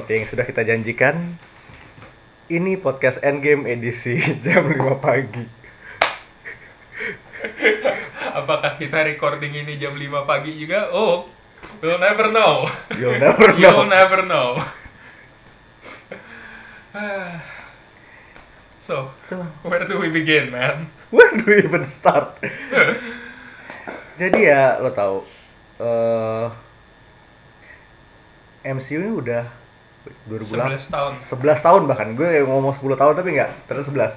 seperti yang sudah kita janjikan, ini podcast Endgame edisi jam 5 pagi. Apakah kita recording ini jam 5 pagi juga? Oh, we'll never know. You'll never know. You'll never know. so, So, where do we begin, man? where do we even start? Jadi ya, lo tau, eh MCU ini udah 2008 11 tahun. 11 tahun bahkan gue ngomong 10 tahun tapi nggak ternyata 11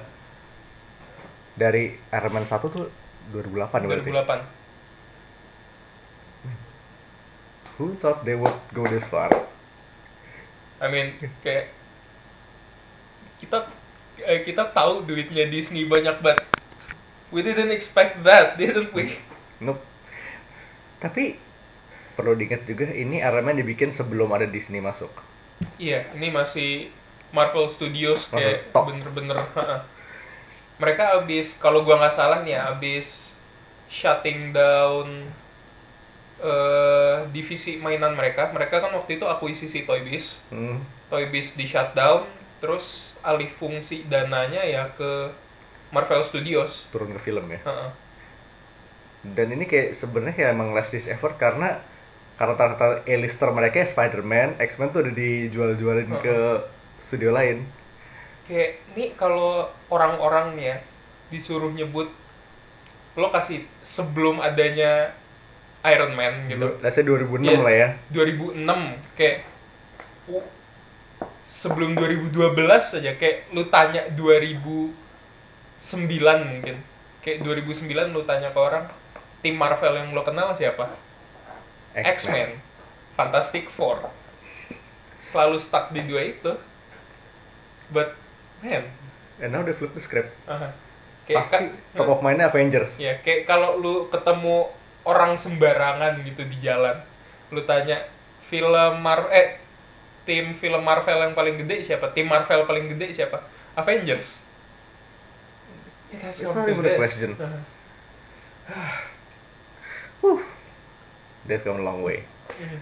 dari Iron Man 1 tuh 2008 berarti 2008. who thought they would go this far I mean, kayak kita eh, kita tahu duitnya Disney banyak banget. We didn't expect that, didn't we? nope tapi perlu diingat juga ini Iron Man dibikin sebelum ada Disney masuk Iya, ini masih Marvel Studios kayak bener-bener. Mereka abis, kalau gua nggak salah nih ya, abis shutting down eh, divisi mainan mereka. Mereka kan waktu itu akuisisi Toy Biz. hmm. Toy Biz di shutdown, terus alih fungsi dananya ya ke Marvel Studios. turun ke film ya Ha-ha. dan ini kayak sebenarnya kayak emang last ditch effort karena karakter-karakter A-lister mereka ya Spider-Man, X-Men tuh udah dijual-jualin Heeh. ke studio lain Kayak nih kalau orang-orang nih ya disuruh nyebut lo kasih sebelum adanya Iron Man gitu. Say 2006 Iya. lah ya 2006 kayak uh, sebelum 2012 aja kayak lu tanya 2009 mungkin. Kayak 2009 lu tanya ke orang tim Marvel yang lo kenal siapa? X-Men, Fantastic Four. Selalu stuck di dua itu. But man, And now they flip the script. aha. kayak Pasti ka- top of mind-nya Avengers. Ya, kayak kalau lu ketemu orang sembarangan gitu di jalan, lu tanya film Marvel eh tim film Marvel yang paling gede siapa? Tim Marvel paling gede siapa? Avengers. It has It's not even a question. Uh, They've come a long way. mm.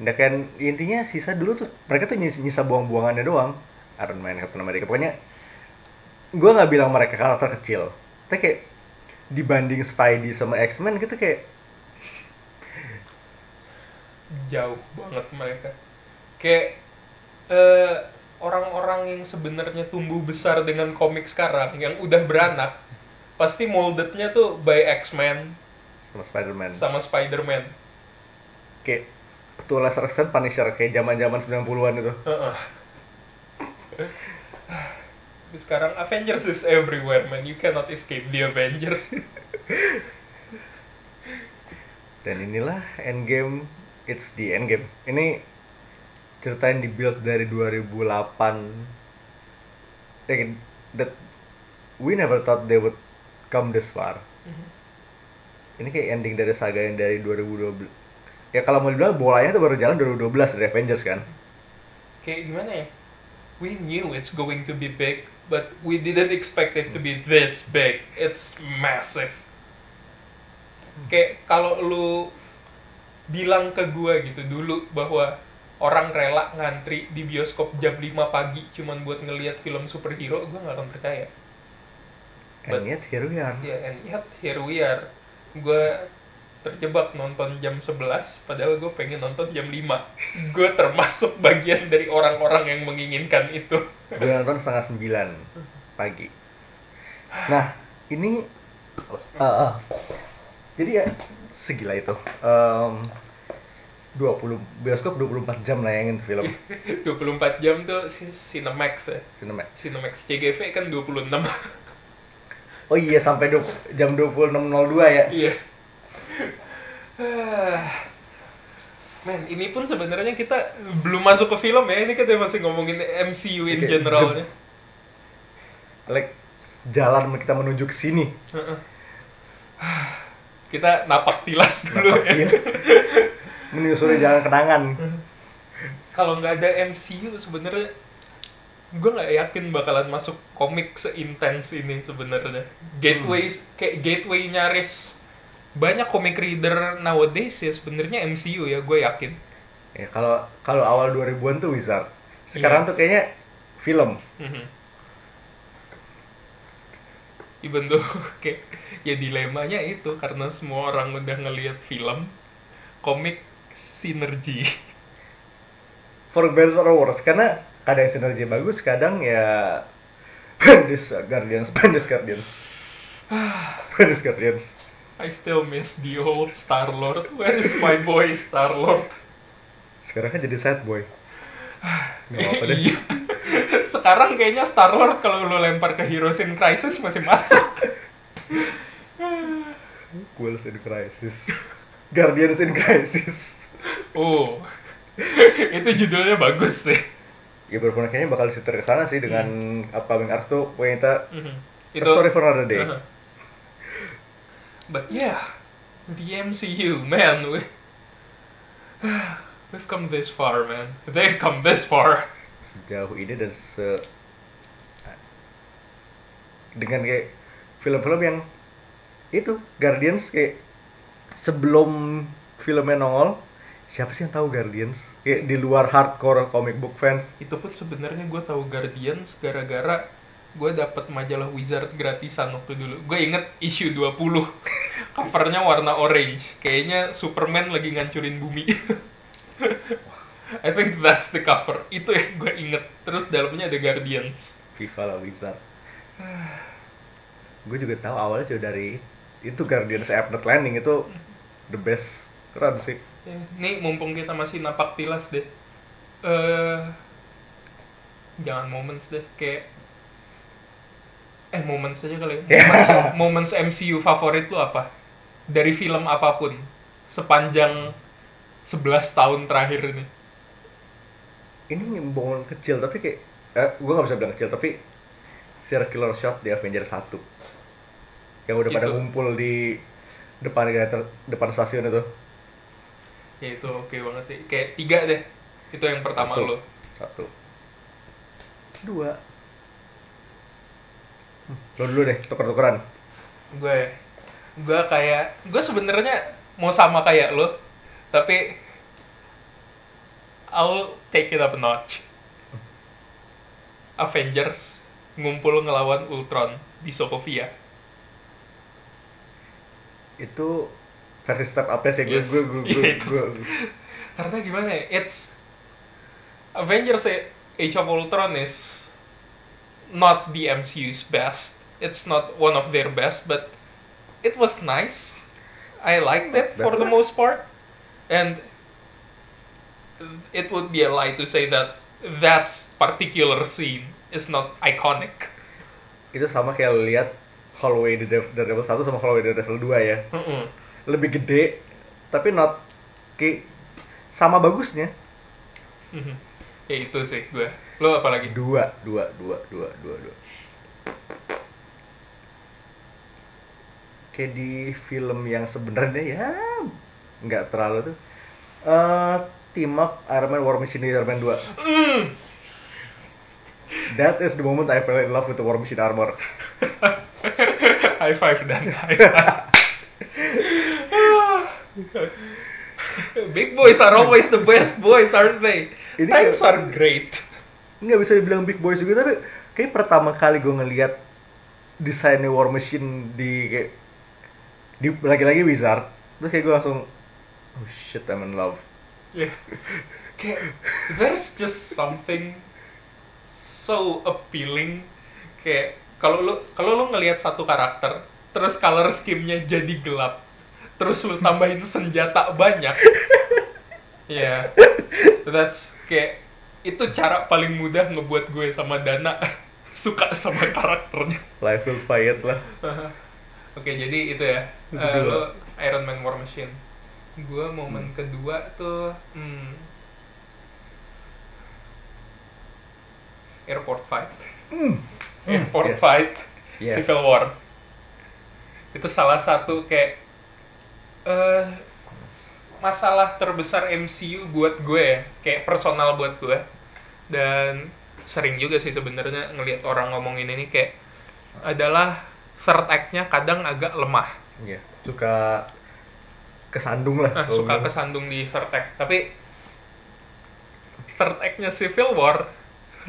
Nah kan intinya sisa dulu tuh mereka tuh nyisa, nyisa buang-buangannya doang. Iron Man, Captain America. Pokoknya gue nggak bilang mereka karakter kecil. Tapi kayak dibanding Spidey sama X-Men gitu kayak jauh banget mereka. Kayak eh, orang-orang yang sebenarnya tumbuh besar dengan komik sekarang yang udah beranak pasti moldednya tuh by X-Men sama Spider-Man. sama Spider-Man. Kayak to a lesser extent Punisher kayak zaman-zaman 90-an itu. Heeh. Tapi sekarang Avengers is everywhere man, you cannot escape the Avengers. Dan inilah Endgame, it's the Endgame. Ini cerita yang dibuild dari 2008. Like, that we never thought they would come this far. Ini kayak ending dari saga yang dari 2012. Ya kalau mau dibilang bolanya tuh baru jalan 2012 dari Avengers kan. Kayak gimana ya? We knew it's going to be big, but we didn't expect it to be this big. It's massive. Kayak kalau lu bilang ke gua gitu dulu bahwa orang rela ngantri di bioskop jam 5 pagi cuman buat ngelihat film superhero, gua nggak akan percaya. And yet here we are. Ya, and yet here we are. Gue terjebak nonton jam 11, padahal gue pengen nonton jam 5. Gue termasuk bagian dari orang-orang yang menginginkan itu. Gue nonton setengah sembilan pagi. Nah, ini Ah, ah. jadi ya segila itu. Em, 20 bioskop 24 jam nayangin film 24 jam tuh Cinemax ya. Cinemax. Cinemax CGV kan 26. Oh iya sampai jam 26.02 ya. Iya. Men, ini pun sebenarnya kita belum masuk ke film ya. Ini kita masih ngomongin MCU in Oke, generalnya. Like jalan kita menuju ke sini. Kita napak tilas dulu Napak ya. Menyusuri jalan kenangan. Kalau nggak ada MCU sebenarnya gue nggak yakin bakalan masuk komik seintens ini sebenarnya. Gateway kayak gateway nyaris banyak komik reader nowadays ya sebenarnya MCU ya gue yakin. Ya kalau kalau awal 2000-an tuh Wizard. Sekarang Iya. tuh kayaknya film. Mhm. Even though kayak ya dilemanya itu karena semua orang udah ngelihat film komik sinergi. For better or worse karena kadang sinergi bagus, kadang ya Bendis Guardians, Bendis Guardians. Bendis Guardians. I still miss the old Star Lord. Where is my boy Star Lord? Sekarang kan jadi sad boy. Gak apa deh. Iya. Sekarang kayaknya Star Lord kalau lu lempar ke Heroes in Crisis masih masuk. Ghouls in Crisis. Guardians in Crisis. Oh. itu judulnya bagus sih. Ya bener kayaknya bakal disetir ke sana sih dengan upcoming arc tuh kita Mhm. A story for another day. Uh-huh. But yeah, the MCU, man, we we've come this far, man. They've come this far. Sejauh ini dan se dengan kayak film-film yang itu Guardians kayak sebelum filmnya nongol siapa sih yang tahu Guardians kayak di luar hardcore comic book fans Itu pun sebenarnya gue tahu Guardians gara-gara gue dapet majalah Wizard gratisan waktu dulu. Gue inget issue 20. Covernya warna orange. Kayaknya Superman lagi ngancurin bumi. I think that's the cover. Itu yang gue inget. Terus dalamnya ada Guardians. Viva la Wizard gue juga tahu awalnya juga dari itu Guardians Abnett Landing itu the best keren sih Ya, Nih mumpung kita masih napak tilas deh. eh jangan moments deh kayak eh moments aja kali. ya. Moments, moments MCU favorit lu apa? Dari film apa pun sepanjang 11 tahun terakhir ini. ini momen kecil tapi kayak eh, gue gak bisa bilang kecil tapi circular shot di Avengers 1 yang udah pada Itu. ngumpul di depan depan stasiun itu Ya itu oke banget sih. Kayak tiga deh. Itu yang pertama Satu. lo. satu dua Hmm, lo dulu deh tuker-tukeran gue gue kayak gue sebenarnya mau sama kayak lo tapi I'll take it up a notch Avengers ngumpul ngelawan Ultron di Sokovia itu versi step up sih. Gue gue gue gue karena gimana ya it's Avengers Age of Ultron is not the MCU's best. It's not one of their best but it was nice. I liked it for the most part. And it would be a lie to say that that particular scene is not iconic. Itu sama kayak lihat Holloway di Dev- Daredevil 1 sama Holloway di Daredevil 2 ya. Mm-mm. Lebih gede tapi not kayak sama bagusnya. Mhm. ya itu sih gue. Lo apa lagi? Dua dua dua dua dua dua. Kayak di film yang sebenarnya ya nggak terlalu tuh. Eh team up Iron Man War Machine di Iron Man 2 Mm. that is the moment I fell in love with the War Machine armor. High five dan. high five. Big boys are always the best boys, aren't they? Ini kayak- are great. nggak bisa dibilang big boys juga tapi kayak pertama kali gue ngelihat desainnya War Machine di kayak di lagi-lagi Wizard terus kayak gue langsung oh shit I'm in love Yeah. Kayak there's just something so appealing. Kayak kalau lu kalau lu ngelihat satu karakter, terus color scheme-nya jadi gelap, terus lu tambahin senjata banyak. Ya, that's kayak itu cara paling mudah ngebuat gue sama Dana suka sama karakternya. life will fight lah Oke, jadi itu ya. Itu lo Iron Man War Machine. Gua momen kedua tuh hmm, Airport Fight. Airport yes. Fight. Yes. Civil War. Itu salah satu kayak eh masalah terbesar MCU buat gue ya, kayak personal buat gue. Dan sering juga sih sebenarnya ngelihat orang ngomongin ini kayak adalah third act-nya kadang agak lemah. Iya, suka kesandung lah Nah, suka bilang. kesandung di third act. Tapi third act-nya Civil War,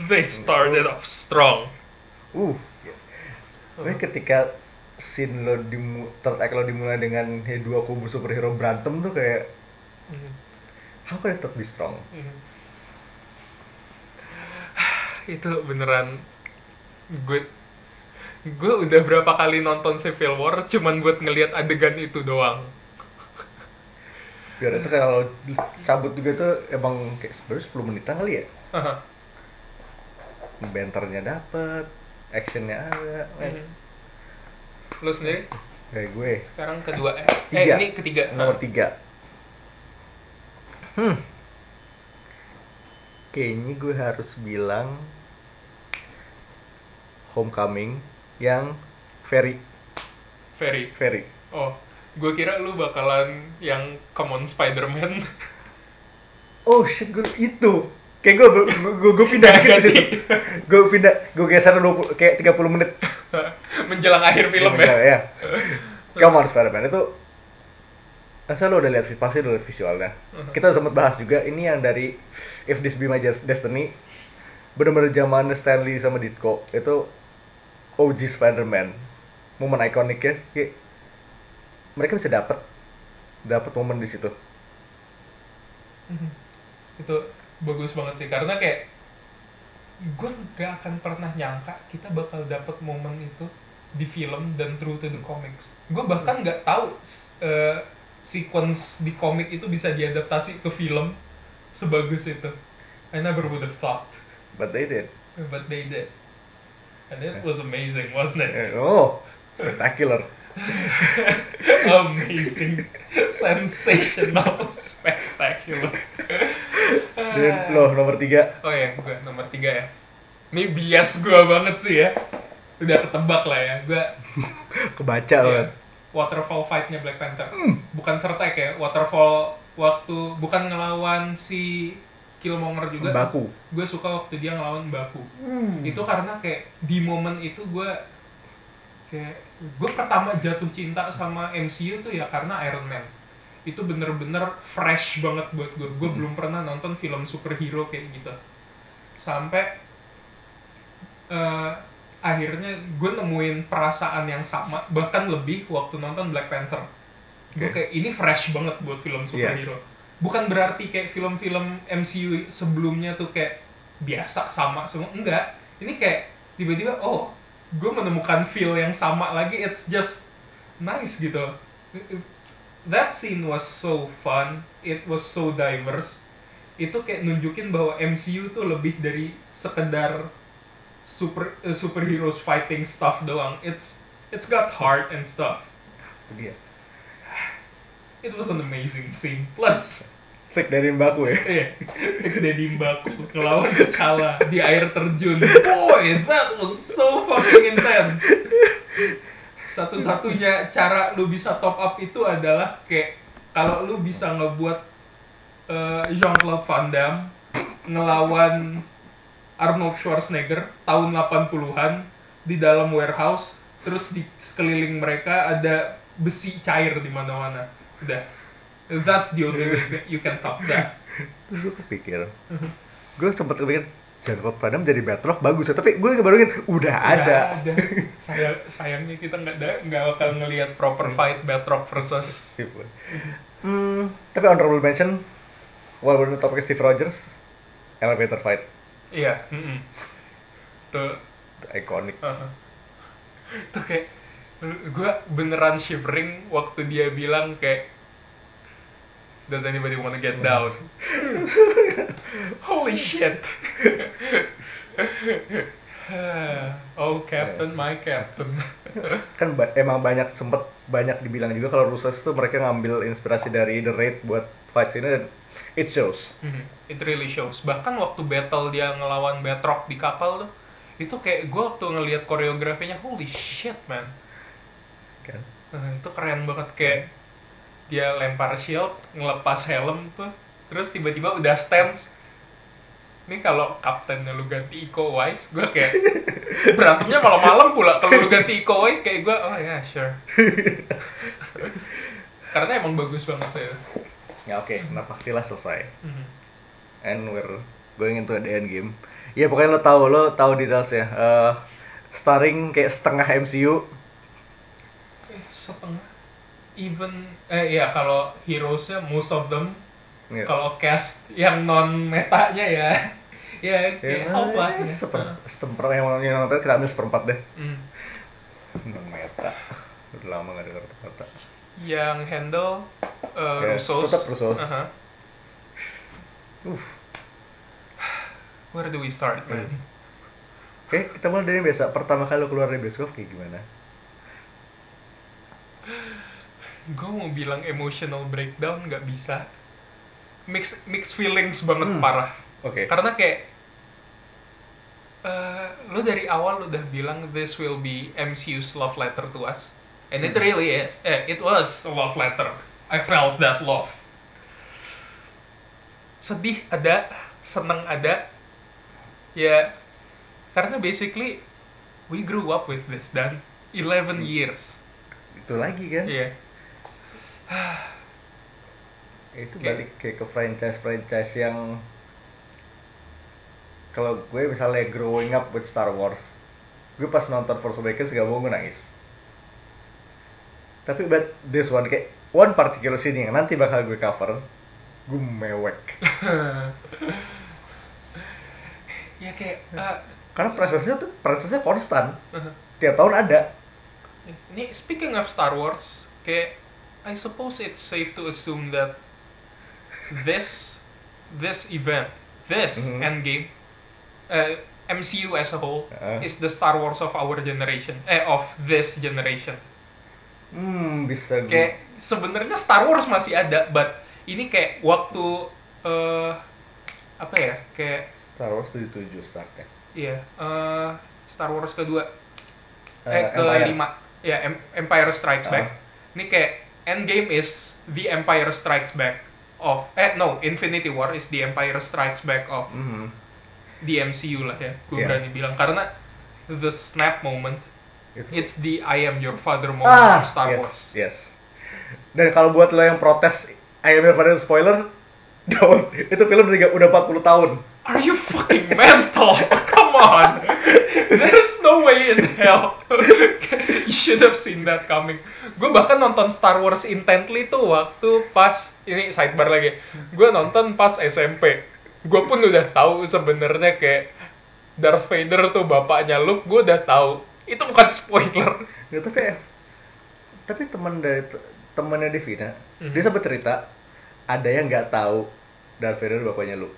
they started off strong. Uh. Tapi ketika scene lo dimu, third act lo dimulai dengan he, dua kubu superhero berantem tuh kayak Mhm. how can it be strong? Mhm. Itu beneran gue gue udah berapa kali nonton Civil War cuman buat ngelihat adegan itu doang. Biar itu kalau cabut juga tuh emang kayak sebenarnya 10 menitan kali ya. Haha. Banternya dapet, actionnya ada. men. Lo sendiri Kayak gue sekarang kedua eh, Tiga. eh ini ketiga. nomor tiga. Hmm. Kayaknya gue harus bilang Homecoming yang very Very. very Oh, gue kira lu bakalan yang Come on Spider-Man. oh shit gue itu kayak gue gue gue pindah dikit di situ gue pindah gue geser 20 kayak 30 menit Menjelang akhir film ya. ya come on Spider-Man itu Masa lo udah lihat pasti udah lihat visualnya. Kita sempat bahas juga ini yang dari If This Be My Des- Destiny bener-bener zaman Stanley sama Ditko itu OG Spider-Man momen ikonik ya kayak mereka bisa dapat dapat momen di situ Mhm. itu bagus banget sih. Karena kayak gue gak akan pernah nyangka kita bakal dapet momen itu di film dan true to the comics. Gue bahkan nggak tahu eh, sequence di komik itu bisa diadaptasi ke film sebagus itu. I never would have thought. But they did. But they did. And it was amazing wasn't Eh, it oh spectacular amazing sensational spectacular dan lo nomor tiga Oh ya, gue nomor tiga ya. Ini bias gue banget sih ya. Udah ketebak lah ya. Gue kebaca ya, banget waterfall fight-nya Black Panther. Bukan tertek ya, waterfall waktu bukan ngelawan si Killmonger juga. baku Gue suka waktu dia ngelawan Baku. Hmm. Itu karena kayak di momen itu gue kayak gue pertama jatuh cinta sama MCU tuh ya karena Iron Man. Itu bener-bener fresh banget buat gue. Gue belum pernah nonton film superhero kayak gitu. Sampai eh, akhirnya gue nemuin perasaan yang sama bahkan lebih waktu nonton Black Panther. Gue Oke. kayak ini fresh banget buat film superhero. Bukan berarti kayak film-film MCU sebelumnya tuh kayak biasa sama semua enggak. Ini kayak tiba-tiba oh gue menemukan feel yang sama lagi. It's just nice gitu. That scene was so fun. It was so diverse. Itu kayak nunjukin bahwa MCU tuh lebih dari sekedar super uh, superheroes fighting stuff doang. It's it's got heart and stuff. itu dia It was an amazing scene. Plus, fake dari baku ya eh, Deddy Mbaku ngelawan T'Challa di air terjun. Boy, that was so fucking intense. Satu-satunya cara lu bisa top up itu adalah kayak kalau lu bisa ngebuat eh, Jean-Claude Van Damme ngelawan Arnold Schwarzenegger tahun 80-an di dalam warehouse terus di sekeliling mereka ada besi cair di mana-mana. Udah. That's the only way you can top that. terus gue kepikir gue sempet kepikir Jean-Claude Van Damme jadi Batroc bagus ya. Tapi gue baru inget udah ada. ada. Sayang, sayangnya kita nggak ada nggak bakal ngelihat proper fight Batroc versus hmm, tapi honorable mention walaupun topiknya Steve Rogers elevator fight. Iya tuh. Itu iconic uh-huh. tuh kayak gue beneran shivering waktu dia bilang kayak Does anybody wanna get down? Holy shit! oh, Captain, my Captain. kan ba- emang banyak sempet banyak dibilang juga kalau Russo tuh mereka ngambil inspirasi dari The Raid buat fight ini dan it shows Mhm, It really shows. Bahkan waktu battle dia ngelawan Batroc di kapal tuh, itu kayak gue waktu ngelihat koreografinya, holy shit man. kan Nah, itu keren banget kayak dia lempar shield, ngelepas helm tuh, terus tiba-tiba udah stance. Ini kalau kaptennya lu ganti Iko Uwais, gue kayak berantemnya malam-malam pula. Kalau lu ganti Iko Uwais kayak gue, oh ya sure. Karena emang bagus banget saya. ya oke nah pastilah selesai Mhm. and we're going into the end game. Ya pokoknya lo tahu lo tahu detailsnya. Eh starring kayak setengah MCU. Eh, setengah even eh ya kalau heroesnya most of them Ya. kalau cast yang non metanya ya ya kayak apa ya seper, setemper yang yang nonton kita ambil seperempat deh. Hmm. Non meta. Udah lama gak denger kata. yang handle uh, Ya, Russos tetap Russos. Uh. where do we start man Hmm. Oke, kita mulai dari yang biasa. Pertama kali lo keluar dari bioskop kayak gimana? gue mau bilang emotional breakdown nggak bisa. Mix mix feelings banget Hmm. parah. Oke. karena kayak eh, lo dari awal udah bilang this will be MCU's love letter to us. And it really is. Eh, it was a love letter. I felt that love. Sedih ada seneng ada. Ya karena basically we grew up with this dan. 11 years. Itu lagi kan? Iya. itu Oke. balik kayak ke franchise-franchise yang kalau gue misalnya growing up with Star Wars gue pas nonton Force Awakens gak mau gue nangis. Tapi but this one kayak one particular scene yang nanti bakal gue cover gue mewek. Ya kayak eh, karena prosesnya tuh prosesnya konstan. Tiap tahun ada. Ini speaking of Star Wars kayak I suppose it's safe to assume that this this event this Mhm. Endgame uh, MCU as a whole Uh. is the Star Wars of our generation eh of this generation hmm bisa gue kayak sebenarnya Star Wars masih ada but ini kayak waktu eh apa ya kayak Star Wars 77 startnya iya eh, Star Wars kedua Eh, eh Empire. kelima ya Em- Empire Strikes. Back ini kayak Endgame is the Empire Strikes Back of eh no Infinity War is the Empire Strikes Back of Mhm. the MCU lah ya gue Iya. berani bilang karena the snap moment Itu- it's the I am your father moment ah of Star yes Wars yes dan kalau buat lo yang protes I am your father spoiler don't itu film udah 40 tahun Are you fucking mental? Come on. There's no way in hell. you should have seen that coming. Gue bahkan nonton Star Wars intently tuh waktu pas ini sidebar lagi. Gue nonton pas SMP. Gue pun udah tahu sebenarnya kayak Darth Vader tuh bapaknya Luke. Gue udah tahu. Itu bukan spoiler. Ya, tapi tapi teman dari temannya Devina, Mhm. dia sempat cerita ada yang nggak tahu Darth Vader bapaknya Luke.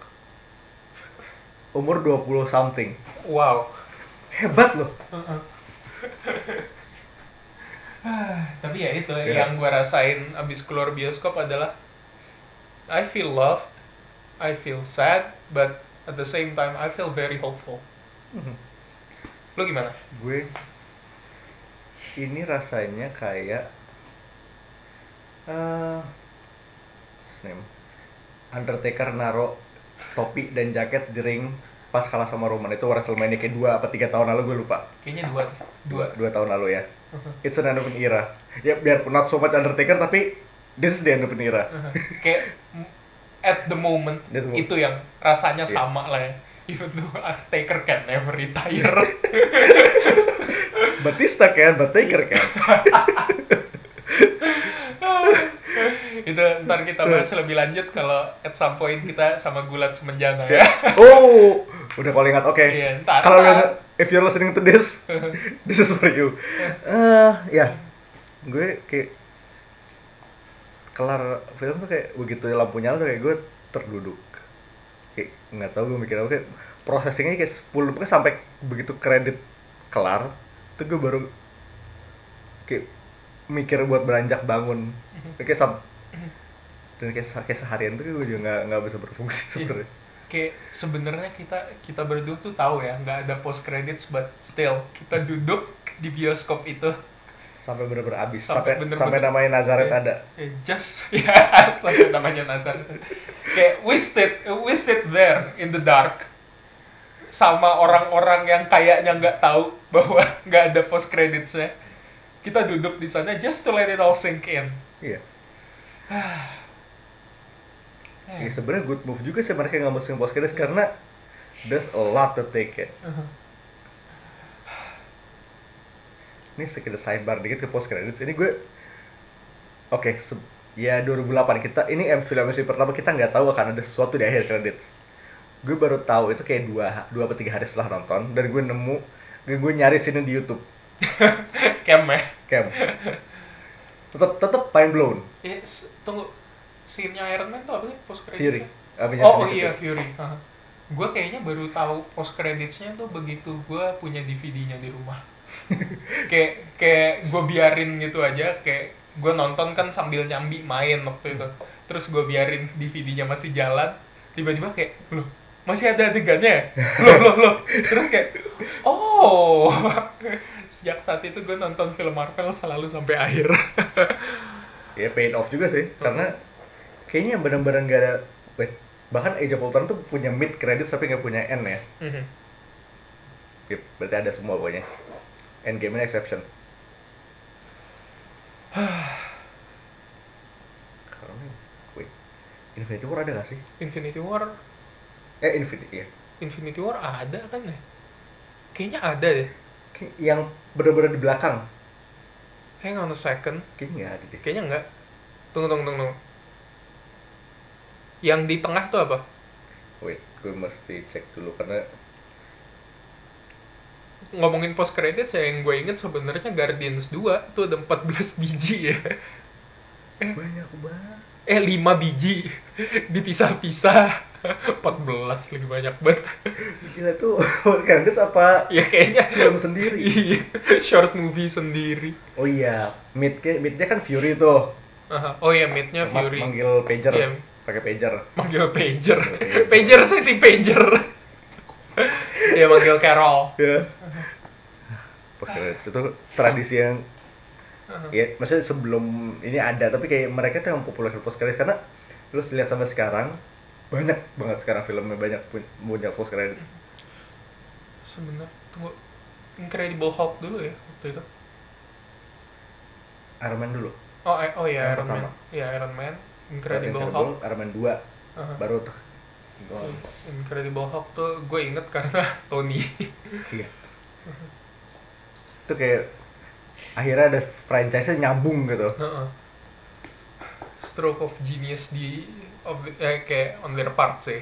Umur 20 something. Wow. Hebat loh. Tapi ya itu Iya. yang gue rasain abis keluar bioskop adalah I feel loved, I feel sad, but at the same time I feel very hopeful. Mhm. Lu gimana? Gue ini rasanya kayak eh name? Undertaker naro topi dan jaket di ring pas kalah sama Roman itu WrestleMania kayak dua apa tiga tahun lalu gue lupa Kayaknya dua, dua. dua tahun lalu ya it's an end of an era ya biarpun not so much Undertaker tapi this is the end of an era Kayak mm, at the moment At the moment. itu yang rasanya Iya. sama lah ya. Even though Taker can never retire. Batista kan but Taker kan itu ntar kita bahas lebih lanjut kalau at some point kita sama gulat semenjana ya. oh udah kalau ingat oke. Iya, ntar, kalau if you're listening to this this is for you. Eh, ya. Gue kayak kelar film tuh kayak begitu lampu nyala tuh kayak gue terduduk. Kayak nggak tahu gue mikir apa kayak processingnya kayak 10 pokoknya sampai begitu kredit kelar tuh gue baru kayak mikir buat beranjak bangun. Kayak sam dan kayak, kayak seharian tuh gue juga nggak nggak bisa berfungsi sebenarnya. Kayak sebenarnya kita kita berdua tuh tahu ya nggak ada post credits but still kita duduk di bioskop itu. Sampai bener-bener habis. Sampai sampai bener-bener- sampai namanya Nazaret Iya. ada. Eh, just ya sampai namanya Nazar kayak we sit we sit there in the dark sama orang-orang yang kayaknya nggak tahu bahwa nggak ada post creditsnya kita duduk di sana just to let it all sink in iya Eh, ya sebenarnya good move juga sih mereka nggak masukin post credits karena there's a lot to take it Uh-huh. ini sekedar sidebar dikit ke post credit ini gue oke se- ya 2008 kita ini em- film MCU pertama kita nggak tahu akan ada sesuatu di akhir kredit gue baru tahu itu kayak dua dua atau tiga hari setelah nonton dan gue nemu gue, gue nyari sini di YouTube Cam ya. Cam tetap tetap mind blown Eh, tunggu. Scene-nya Iron Man tuh apa sih post credits? Fury Avengers Oh, oh iya. Fury. Gue kayaknya baru tahu post creditsnya tuh begitu gue punya DVD-nya di rumah. kayak kayak gue biarin gitu aja kayak gue nonton kan sambil nyambi main waktu itu terus gue biarin DVD-nya masih jalan tiba-tiba kayak loh masih ada adegannya loh loh loh terus kayak oh sejak saat itu gue nonton film Marvel selalu sampai akhir. Ya paid off juga sih karena kayaknya benar-benar nggak ada bahkan Age of Ultron tuh punya mid credit tapi nggak punya end ya. Mhm. Oke, berarti ada semua pokoknya. End game ini exception karena wait Infinity War ada nggak sih? Infinity War. Eh Infinity ya Infinity War ada kan ya? Kayaknya ada deh yang benar-benar di belakang. Hang on a second. Kayaknya nggak ada deh. Kayaknya enggak tunggu tunggu tunggu yang di tengah tuh apa? Wait gue mesti cek dulu karena ngomongin post credit saya yang gue inget sebenarnya Guardians 2 tuh ada 14 biji ya. Banyak banget. Eh 5 biji. Dipisah-pisah 14 lebih banyak banget gila tuh Candice apa ya kayaknya. film sendiri? Iya short movie sendiri. Oh iya midnya midnya kan Fury tuh. Aha. oh ya mid-nya Fury. manggil pager. Iya. pakai pager. Manggil pager. Pager. pager city pager. Dia manggil Carol. Ya post credits itu tradisi yang ya maksudnya sebelum ini ada tapi kayak mereka tuh yang populer post karena lu lihat sampai sekarang banyak banget sekarang filmnya banyak pun- punya post credits sebenarnya tunggu Incredible Hulk dulu ya waktu itu. Iron Man dulu. Oh eh, oh ya Yang Iron Man. pertama. ya Iron Man. Baru Incredible Hulk. Iron Man 2 Aha. baru tuh. Incredible Hulk tuh gue inget karena Tony. Iya. Itu kayak akhirnya ada franchise-nya nyambung gitu. Heeh. stroke of genius di of the- eh, kayak on their part sih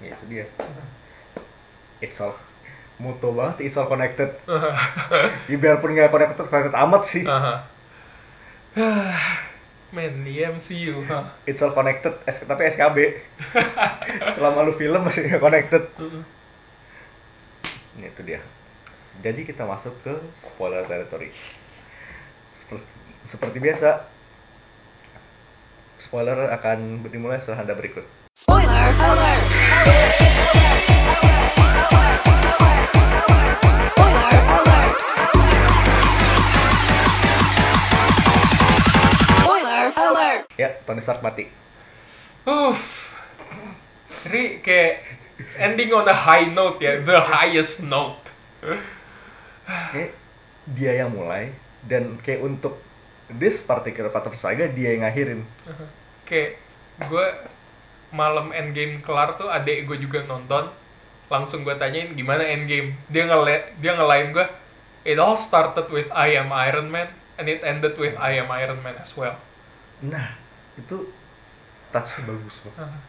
ya itu dia it's all moto banget it's all connected ya, biarpun nggak connected connected amat sih Aha. Man, di MCU, huh? it's all connected S- tapi SKB selama lu film masih nggak connected. Ini itu dia. Jadi kita masuk ke spoiler territory. Seperti, seperti biasa, spoiler akan dimulai setelah anda berikut. Spoiler alert! Spoiler alert! Spoiler alert! Ya, Tony Stark mati. Uff. Ri kayak ending on a high note ya, the highest note. Kayak dia yang mulai dan kayak untuk this particular part of saga dia yang ngakhirin. Kayak gue malam endgame kelar tuh adek gue juga nonton. Langsung gue tanyain gimana endgame? Dia ngele dia ngelain gue it all started with I am Iron Man and it ended with I am Iron Man as well. Nah, itu touch bagus banget.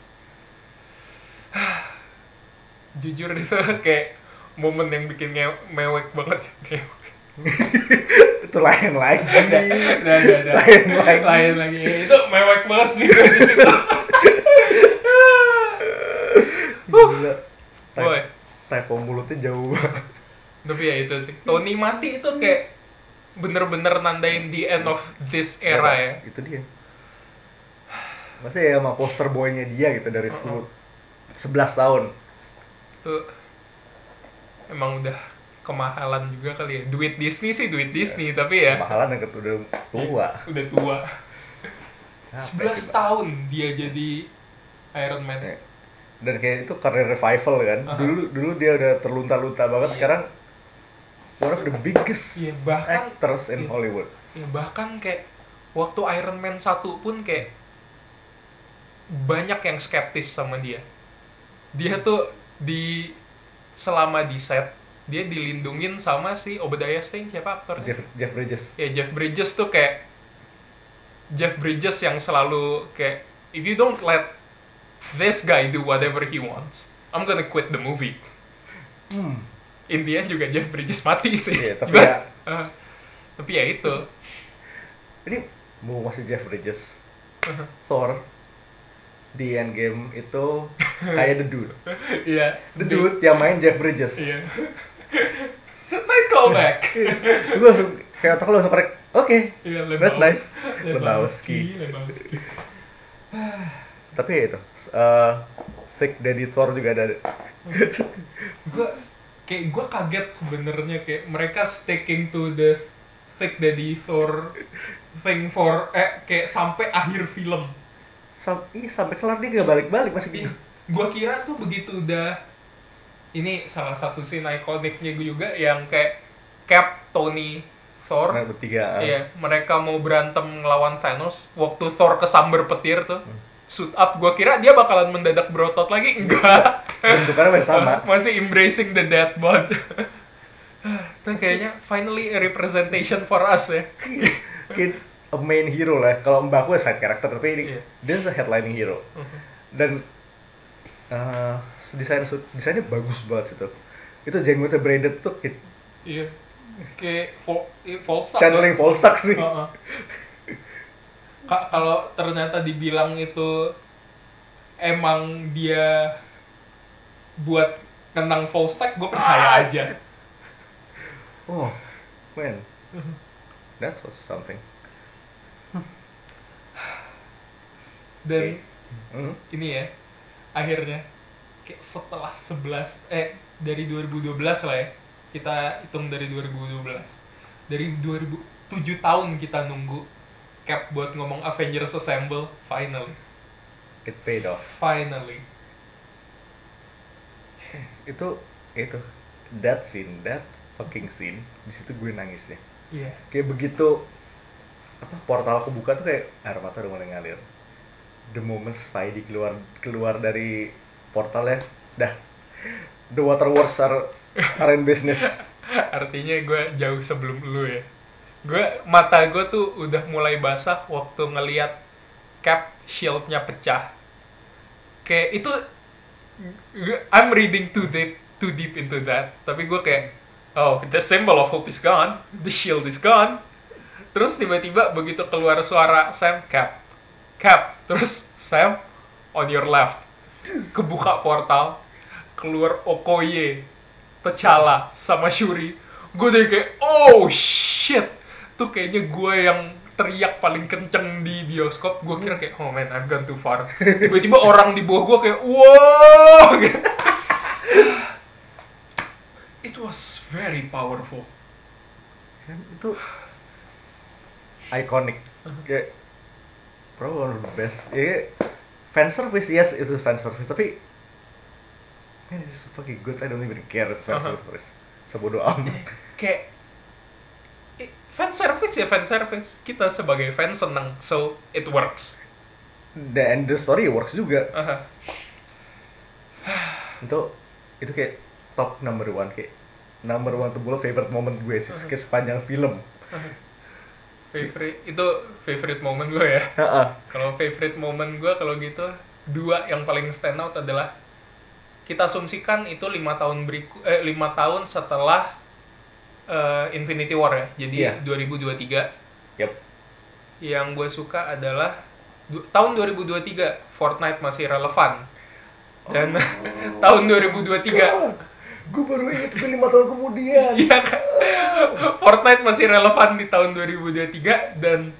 jujur itu kayak momen yang bikin mewek banget kayak itu lain lagi. udah udah udah Lain lagi. lain lagi itu mewek banget sih di situ Gila. Boy. Typo mulutnya jauh banget. tapi ya itu sih Tony mati itu kayak bener-bener nandain the end of this era ya Itu dia. Masa ya sama poster boynya dia gitu dari Uh-uh. 10 11 tahun. itu emang udah kemahalan juga kali ya duit Disney sih duit Disney tapi ya Mahalan yang udah tua. udah tua Apa 11 sih, Mbak? tahun dia jadi Iron Man Ya. Dan kayak itu career revival kan. Aha. Dulu dulu dia udah terlunta-lunta banget. Iya. Sekarang one of the biggest Iya, bahkan- actors in iya. Hollywood. ya bahkan kayak waktu Iron Man 1 pun kayak banyak yang skeptis sama dia dia tuh di selama di set dia dilindungin sama si Obadiah Stane siapa aktornya? Jeff Jeff Bridges. Ya Jeff Bridges tuh kayak Jeff Bridges yang selalu kayak if you don't let this guy do whatever he wants I'm gonna quit the movie. Hmm. in the end juga Jeff Bridges mati sih. Iya, tapi Cuma- ya- uh, tapi ya itu. Ini mau masih Jeff Bridges. Thor di Endgame itu kayak The Dude. Iya The Dude yang main Jeff Bridges. Iya nice callback. Gue langsung kayak otak langsung korek oke. Iya, that's Lebowski. nice. Lebowski Lebowski. Tapi ya itu uh, Thick Daddy Thor juga ada. Gue kayak gue kaget sebenarnya kayak mereka sticking to the thick daddy Thor thing for eh kayak sampai akhir film. Sam sampai kelar dia gak balik-balik masih. Gitu gue kira tuh begitu udah ini salah satu scene ikoniknya gue juga yang kayak Cap Tony Thor Nah, bertiga uh, Iya, mereka mau berantem ngelawan Thanos. Waktu Thor kesamber petir tuh, suit up. Gua kira dia bakalan mendadak berotot lagi, enggak. bentukannya masih sama Masih embracing the dead bod. Itu kayaknya finally a representation for us ya. mungkin a main hero lah kalau mbakku side character tapi ini Iya. dia is a headlining hero dan uh, desain desainnya bagus banget itu itu jenggotnya braided tuh kayak Iya. Kayak Vol Volstagg. channeling Volstagg sih Heeh. Ka- Kalau ternyata dibilang itu emang dia buat kenang Volstagg, gue percaya aja. oh man that's also something Dan Hmm. ini ya, akhirnya kayak setelah 11 eh dari 2012 lah ya. Kita hitung dari 2012. Dari 2007 tahun kita nunggu Cap buat ngomong Avengers Assemble finally. it paid off Finally. itu itu that scene that fucking scene di situ gue nangisnya Iya. kayak begitu apa portal kebuka tuh kayak air mata udah mulai ngalir the moment Spidey keluar keluar dari portalnya dah the waterworks are are in business Artinya gue jauh sebelum lu ya. Gue mata gue tuh udah mulai basah waktu ngeliat cap shieldnya pecah. Kayak itu I'm reading too deep too deep into that. Tapi gue kayak oh the symbol of hope is gone, the shield is gone. Terus tiba-tiba begitu keluar suara Sam cap cap terus Sam on your left. Kebuka portal keluar Okoye T'Challa sama Shuri. Gue udah kayak oh shit. Tuh kayaknya gue yang teriak paling kenceng di bioskop. Gue kira kayak oh man I've gone too far. Tiba-tiba orang di bawah gue kayak wow. It was very powerful. Itu iconic. Kayak probably one of the best? Ya fan service yes it's a fan service tapi man this is fucking good. I don't even care it's fan Uh-huh. service sebodoh amat. Kayak fan service ya fan service kita sebagai fan seneng so it works. Dan the story works juga. Aha. itu itu kayak top number one kayak number one tuh gue favorite moment gue sih kayak sepanjang film favorite itu favorite moment gue ya. Kalau favorite moment gue kalau gitu dua yang paling stand out adalah kita asumsikan itu lima tahun beriku eh lima tahun setelah eh, Infinity War ya. Jadi Iya. 2023 Yep. yang gue suka adalah du- tahun 2023 Fortnite masih relevan. Dan tahun 2023 gue baru itu lima tahun kemudian Iya kan? Fortnite masih relevan di tahun 2023 dan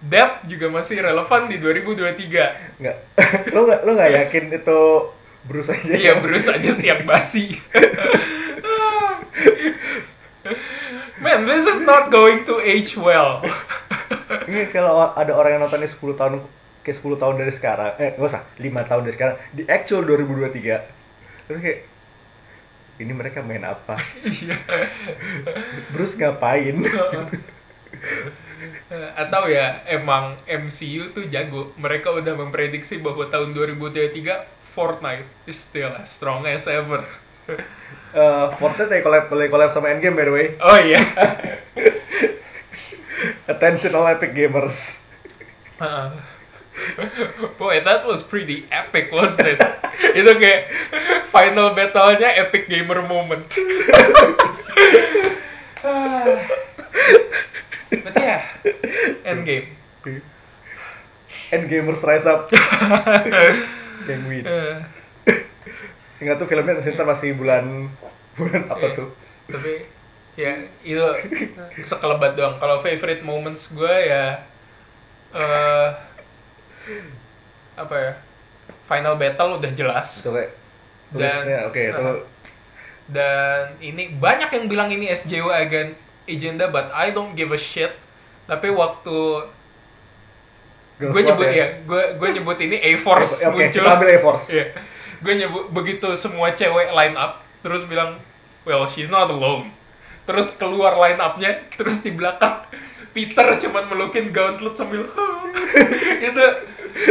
Dep juga masih relevan di 2023. nggak lo nggak lo nggak yakin itu Bruce aja Iya, Bruce aja siap basi. Man, this is not going to age well. ini kalau ada orang yang nontonnya 10 tahun kayak 10 tahun dari sekarang eh nggak usah 5 tahun dari sekarang di actual 2023 terus kayak ini mereka main apa Iya. Bruce ngapain Eh, atau ya emang MCU tuh jago mereka udah memprediksi bahwa tahun 2033 Fortnite is still as strong as ever Eh, Fortnite lagi collab, lagi collab sama Endgame by the way. oh iya Attention all epic gamers. Heeh. Boy, that was pretty epic, wasn't it? Itu kayak final battle-nya epic gamer moment. But yeah, endgame. Endgamers rise up. Yang win. Eh, Ingat tuh filmnya ntar masih bulan bulan apa Iya. tuh? tapi ya itu sekelebat doang. Kalau favorite moments gue ya eh apa ya? Final battle udah jelas. Kayak Dan- oke itu uh, dan ini banyak yang bilang ini SJW agent agenda but I don't give a shit tapi waktu gue nyebut ya gue gue nyebut ini A Force Oke, muncul kita ambil A-Force. Iya. gue nyebut begitu semua cewek line up terus bilang well she's not alone terus keluar line upnya terus di belakang Peter cuman melukin gauntlet sambil itu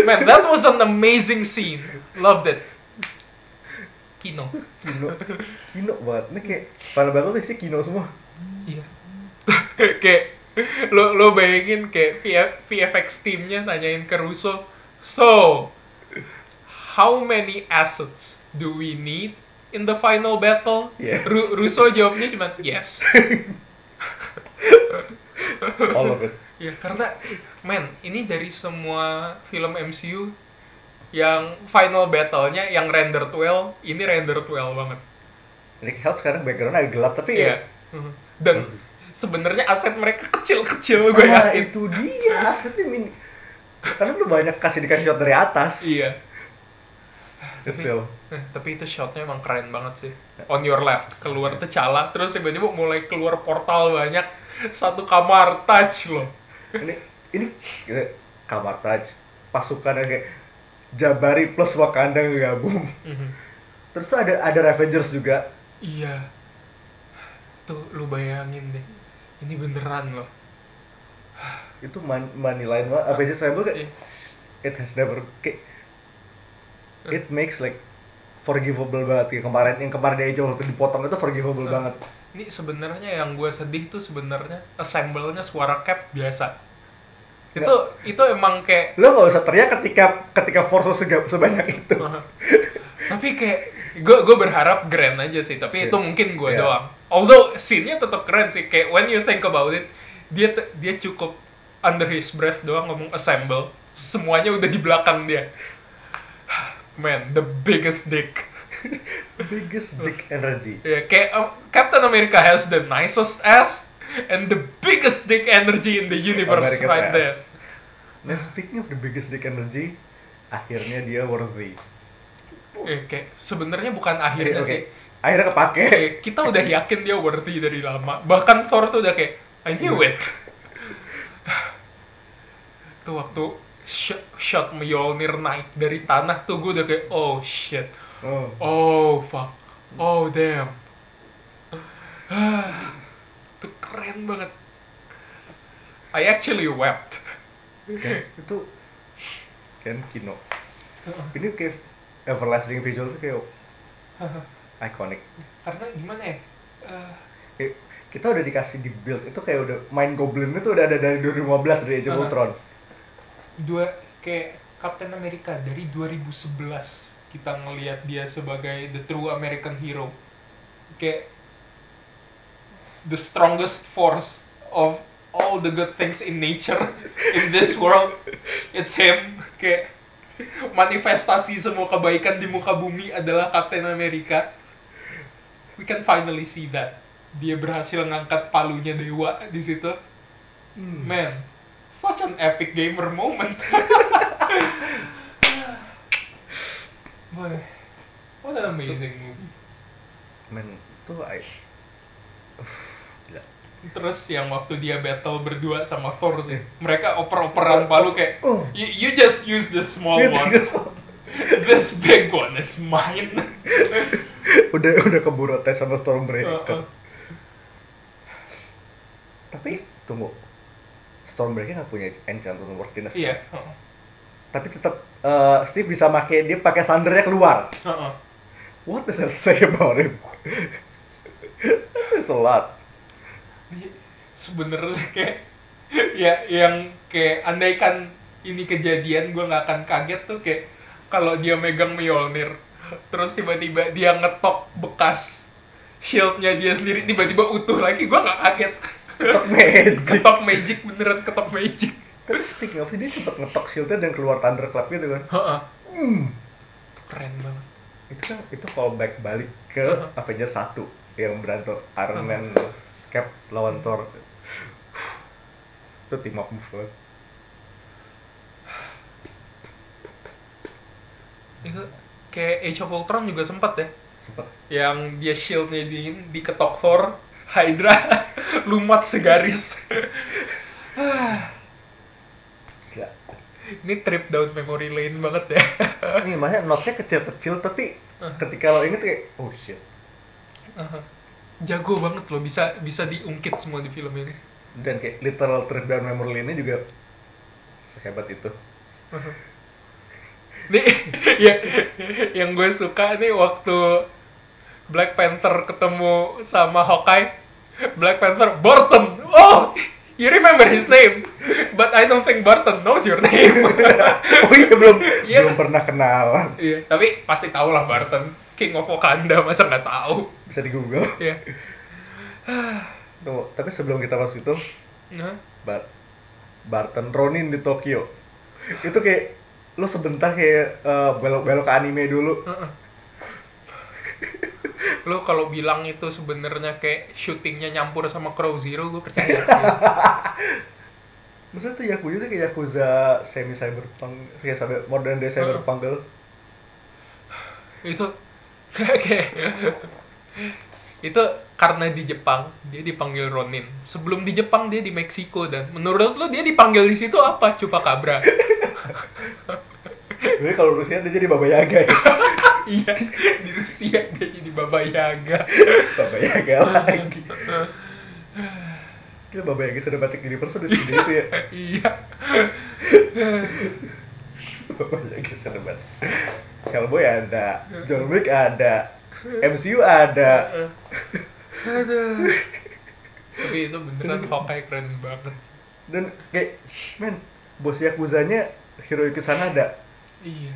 man that was an amazing scene loved it Kino Kino, Kino banget. Ini kayak Final Battle sih Kino semua. Iya. kayak lo lo bayangin kayak VF, VFX timnya nanyain ke Russo, so how many assets do we need in the final battle? Yes. Ru- Russo jawabnya cuma yes. All of it. Ya karena man ini dari semua film MCU yang final battle-nya yang render 12 ini render 12 banget. Nick Help sekarang backgroundnya agak gelap tapi Iya. Mhm. Dan sebenarnya aset mereka kecil-kecil gue Ah, yakin. itu dia asetnya mini. Karena lu banyak kasih dikasih shot dari atas. Iya. Tapi, eh, tapi itu shotnya emang keren banget sih. On your left, keluar T'Challa, terus tiba-tiba mulai keluar portal banyak. Satu kamar touch loh. Ini ini kayak kamar touch pasukan yang kayak Jabari plus Wakanda ngegabung. Mhm. Terus tuh ada ada Revengers juga. Iya. Tuh, lu bayangin deh. Ini beneran loh. Itu man, money line mah Avengers Assemble kayak Iya. it has never kayak it makes like forgivable banget kayak kemarin yang kemarin dia aja waktu dipotong itu forgivable banget Ini sebenarnya yang gue sedih tuh sebenarnya assemble-nya suara cap biasa. Itu itu emang kayak lo gak usah teriak ketika ketika force sebanyak itu. Tapi kayak gue gue berharap grand aja sih tapi itu Iya. mungkin gue Iya. doang. Although scene-nya tetap keren sih kayak when you think about it dia dia cukup under his breath doang ngomong assemble. Semuanya udah di belakang dia. Man the biggest dick biggest dick energy ya kayak um, Captain America has the nicest ass and the biggest dick energy in the universe America's right ass. there Nah, speaking of the biggest dick energy, akhirnya dia worthy. Eh, kayak sebenarnya bukan Oke, akhirnya oke. sih Akhirnya kepake. Kayak kita udah yakin dia worthy dari lama. Bahkan Thor tuh udah kayak I knew it. tuh waktu shot, shot Mjolnir naik dari tanah tuh gue udah kayak oh shit. Oh. Oh fuck. Oh damn. tuh keren banget. I actually wept. Kan, itu kan Kino. Ini kayak everlasting visual tuh kayak iconic. Karena gimana ya? Eh, Kayak, kita udah dikasih di build itu kayak udah main Goblin itu udah ada dari 2015 dari Age of. Ultron. dua kayak Captain America dari 2011 kita ngelihat dia sebagai the true American hero. Kayak the strongest force of all the good things in nature in this world. It's him. Kayak manifestasi semua kebaikan di muka bumi adalah Captain America. We can finally see that. Dia berhasil ngangkat palunya dewa di situ. Man such an epic gamer moment boy what an amazing movie Men, itu I... Uff, gila. terus yang waktu dia battle berdua sama Thor sih mereka oper-operan palu kayak Oh. you, you just use the small one this big one is mine udah udah keburu tes sama Stormbreaker. Uh-uh. Tapi tunggu. Stormbreaker nggak punya enchant untuk worthiness Iya. heeh. Tapi tetap eh, Steve bisa pakai dia pakai thundernya keluar. Heeh. what does that say about him? That says a lot. Dia sebenarnya kayak ya yang kayak andaikan ini kejadian gue nggak akan kaget tuh kayak kalau dia megang Mjolnir terus tiba-tiba dia ngetok bekas shieldnya dia sendiri tiba-tiba utuh lagi gue nggak kaget. Ketok magic. Ketok magic beneran ketok magic tapi speaking of dia cepet ngetok shieldnya dan keluar thunderclap gitu kan. Heeh. hmm. keren banget. Itu kan itu callback balik ke Uh-huh. Avengers 1 yang berantem Iron Man Cap lawan Thor. Itu team up move banget itu kayak Age of Ultron juga sempat ya. Sempet. Yang dia shieldnya di diketok Thor Hydra lumat segaris ini trip down memory lane banget ya ini makanya notnya kecil-kecil tapi Uh. ketika lo inget kayak oh shit Aha. jago banget loh bisa bisa diungkit semua di film ini dan kayak literal trip down memory lane juga sehebat itu Aha. nih ya yang gue suka nih waktu Black Panther ketemu sama Hawkeye Black Panther Barton oh you remember his name? But I don't think Barton knows your name. Oh iya belum. Iya. belum pernah kenalan iya tapi pasti tau lah Barton. King of Wakanda masa nggak tahu? Bisa di Google ya Tuh, tapi sebelum kita masuk itu Nah, Bar Barton Ronin di Tokyo. Itu kayak lo sebentar kayak eh, belok-belok ke anime dulu. Heeh. Lo kalau bilang itu sebenarnya kayak syutingnya nyampur sama Crow Zero gue percaya. Maksudnya tuh Yakuza tuh kayak Yakuza semi cyberpunk kayak cyber, modern day cyberpunk gitu. Itu kayak itu karena di Jepang dia dipanggil Ronin. Sebelum di Jepang dia di Meksiko dan menurut lo dia dipanggil di situ apa? Chupacabra. Jadi kalau Rusia dia jadi Baba Yaga ya iya di Rusia dia jadi Baba Yaga. Baba Yaga lagi. Gila Baba Yaga sudah batik universe udah segede itu ya? Iya. Baba Yaga sudah batik. Hellboy ada John Wick ada MCU ada. Aduh. tapi itu beneran Hawkeye keren banget. Dan kayak men bos Yakuzanya Hiroyuki Sanada Iya.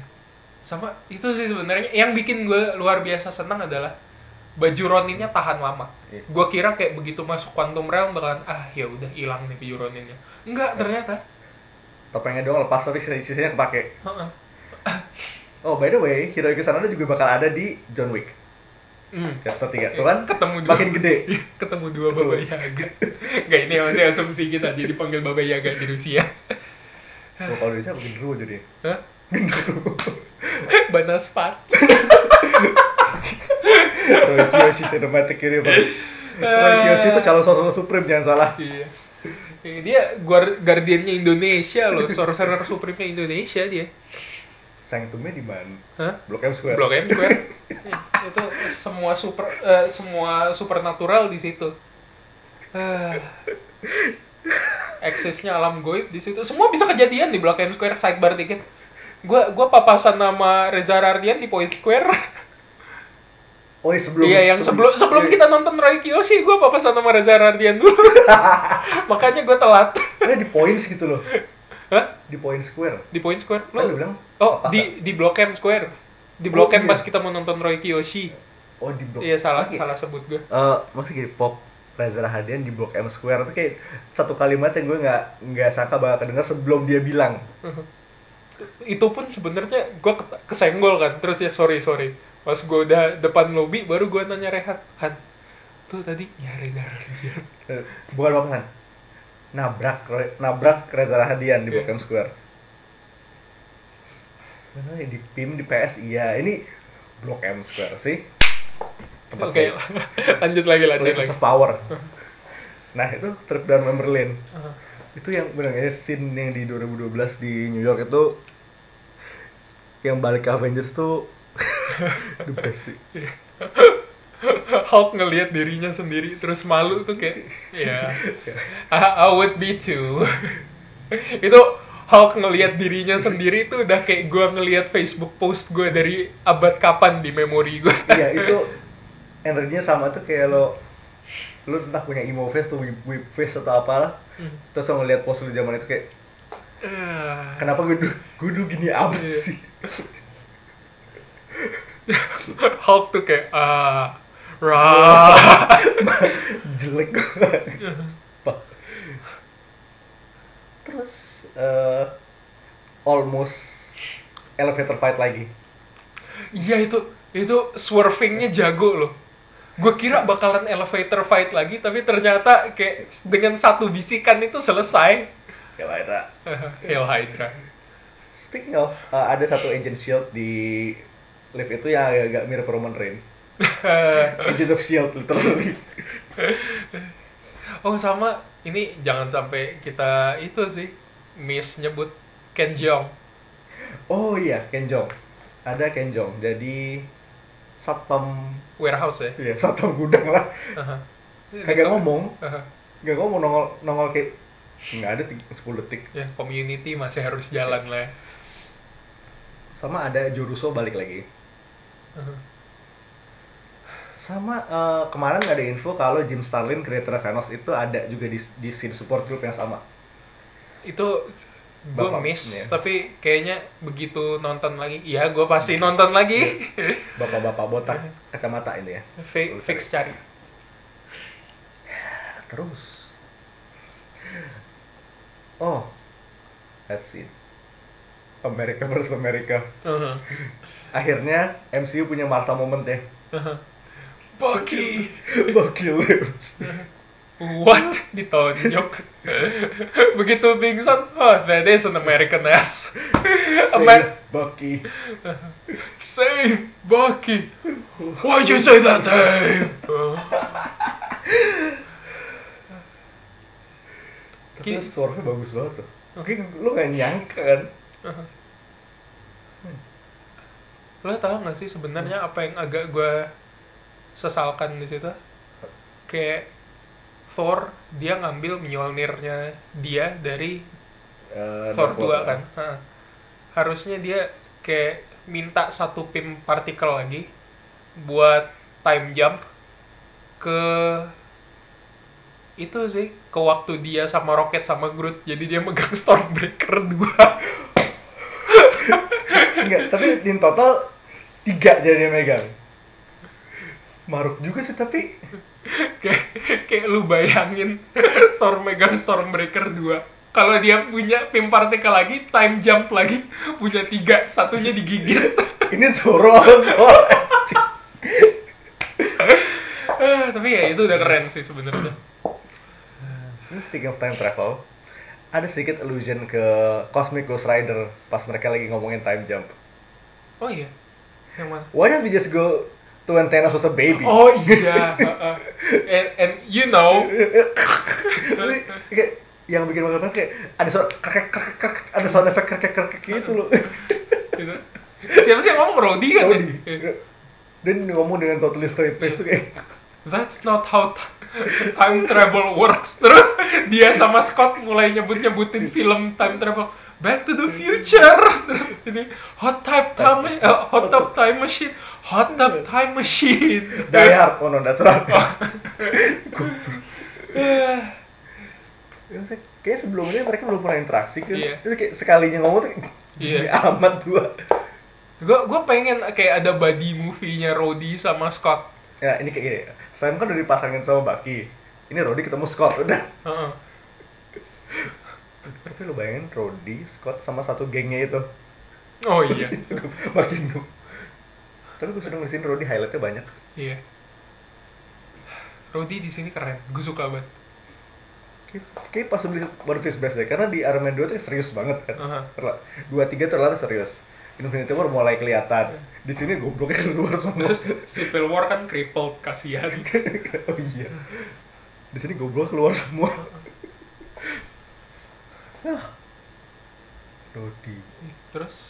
Sama itu sih sebenarnya yang bikin gue luar biasa senang adalah baju Roninnya tahan lama. Iya. Gue kira kayak begitu masuk Quantum Realm bakalan ah ya udah hilang nih baju Roninnya. Enggak ternyata. topengnya doang lepas tapi sisa- sisanya kepake Heeh. oh by the way Hiroyuki Sanada juga bakal ada di John Wick Hmm. chapter 3 tuh kan Ketemu dua. makin gede Ketemu dua Baba Yaga. Enggak ini masih asumsi kita dia dipanggil Baba Yaga di Rusia. Oh, kalau Indonesia makin dulu jadi Hah? Banaspat. Roy Kiyoshi Cinematic Universe Roy Kiyoshi itu calon sorcerer supreme jangan salah Iya. Eh, Dia guar- guardiannya Indonesia loh, sorcerer supreme Indonesia dia. Sanctumnya di mana? Hah? Blok M Square. Blok M Square. Eh, itu semua super eh, semua supernatural di situ. Ah. Eksesnya alam goib di situ. Semua bisa kejadian di Blok M Square sidebar dikit. Gua gua papasan nama Reza Rardian di Point Square. Oh iya sebelum Iya, yang sebelum sebelum kita nonton Roy Kiyoshi, gua papasan nama Reza Rardian dulu. Makanya gua telat. Eh di points gitu loh. Hah? Di Point Square. Di Point Square? Kan Lo- bilang Oh, apa? di di Blok M Square. Di Blok Oh, M iya. pas kita mau nonton Roy Kiyoshi. Oh di blok. Iya, salah Oke. salah sebut gue. Eh, maksudnya gini pop Reza Rahadian di Blok M Square itu kayak satu kalimat yang gue nggak nggak sangka bakal kedengar sebelum dia bilang. Itu pun sebenarnya gue kesenggol kan. Terus ya sorry sorry. Pas gue udah depan lobby baru gue nanya Rehat, Han, tuh tadi ya Reza Rardian. Eh, bukan apa kan? Nabrak nabrak Reza Rahadian di Blok M Square. Mana ya di PIM di PS iya ini Blok M Square sih. Oke, lanjut lagi lanjut Places lagi. of Power. Nah itu trip down memory lane. Uh, itu yang benar ya scene yang di 2012 di New York itu yang balik ke Avengers tuh the best sih Hulk ngelihat dirinya sendiri terus malu tuh kayak ya I, I would be too itu Hulk ngelihat dirinya sendiri tuh udah kayak gua ngelihat Facebook post gue dari abad kapan di memori gue iya itu energinya sama tuh kayak lo lu entah punya emo face tuh whip, face atau apalah Hmm. terus lo ngeliat post lu zaman itu kayak Ah. kenapa gue gue dulu gini amat Iya. sih Hulk tuh kayak ah rah jelek terus eh, almost elevator fight lagi Iya itu itu swervingnya jago loh. Gue kira bakalan elevator fight lagi, tapi ternyata kayak dengan satu bisikan itu selesai. ya Lyra Hail Hydra. speaking of eh, ada satu agent shield di lift itu yang agak mirip Roman Reigns agent of shield literally oh sama, ini jangan sampai kita itu sih miss nyebut Ken Jeong. oh iya Kenjong ada Kenjong jadi satpam Warehouse ya. ya satpam gudang lah Aha. kagak ngomong Aha. nggak ngomong nongol nongol kayak nggak ada tiga- 10 detik Ya, community masih harus jalan lah. ya. sama ada Joruso balik lagi Aha. sama eh, kemarin ada info kalau Jim Starlin creator Thanos itu ada juga di di scene support group yang sama itu gue miss iya. tapi kayaknya begitu nonton lagi ya gue pasti nonton lagi. Bapak-bapak botak kacamata ini ya. Fi- fix cari. Terus. Oh that's it Amerika versus Amerika. Aha. akhirnya MCU punya Martha moment ya. Aha. Bucky. Bucky lives what? Ditonjok begitu pingsan oh that is an American ass. Amer Save Bucky. Save Bucky. Why'd you say that name? Tapi suaranya bagus banget tuh. Oke, lu gak nyangka kan? lo tau gak sih sebenarnya apa yang agak gue sesalkan di situ? Kayak Thor dia ngambil Mjolnirnya dia dari Eh, Thor 2 World. kan Ha. harusnya dia kayak minta satu pim partikel lagi buat time jump ke itu sih ke waktu dia sama Rocket sama Groot jadi dia megang Stormbreaker 2 Enggak, tapi in total tiga jadi dia megang. Maruk juga sih tapi kayak kayak lu bayangin Thor megang Stormbreaker 2 kalau dia punya pim partikel lagi time jump lagi punya tiga satunya digigit ini Zoro. Eh, tapi ya itu udah keren sih sebenarnya Ini speaking of time travel, ada sedikit allusion ke Cosmic Ghost Rider pas mereka lagi ngomongin time jump. oh iya yang mana Why don't we just go to when Thanos was a baby? oh iya heeh. and, and you know kayak yang bikin banget kayak ada suara krek krek krek ada sound effect krek krek krek gitu loh. siapa sih yang ngomong Rodi kan? Rodi. Dan ngomong dengan totally straight face tuh kayak That's not how time travel works. Terus dia sama Scott mulai nyebut-nyebutin film time travel. Back to the Future. Terus ini Hot Tub Time eh, Hot Tub Time Machine. Hot Tub Time Machine. Die Hard. Ya, maksudnya, Kayak sebelumnya mereka belum pernah interaksi kan. Iya. Itu kayak sekalinya ngomong tuh Iya. gini amat dua. Gue gue pengen kayak ada buddy movie-nya Rodi sama Scott. Ya ini kayak gini. Sam kan udah dipasangin sama Bucky. Ini Rodi ketemu Scott udah. Heeh. Tapi lu bayangin Rodi, Scott sama satu gengnya itu. Oh iya. Makin gue. Tapi gue sudah ngeliatin Rodi highlightnya banyak. Iya. Rodi di sini keren. Gue suka banget. Kayak, kayak pas beli One Piece best deh, karena di Iron Man 2 tuh serius banget kan. Terla- Dua tiga relatif serius. Infinity War mulai kelihatan. Di sini gobloknya keluar semua. Terus Civil War kan crippled kasihan. oh iya. Di sini goblok keluar semua. Rodi. Terus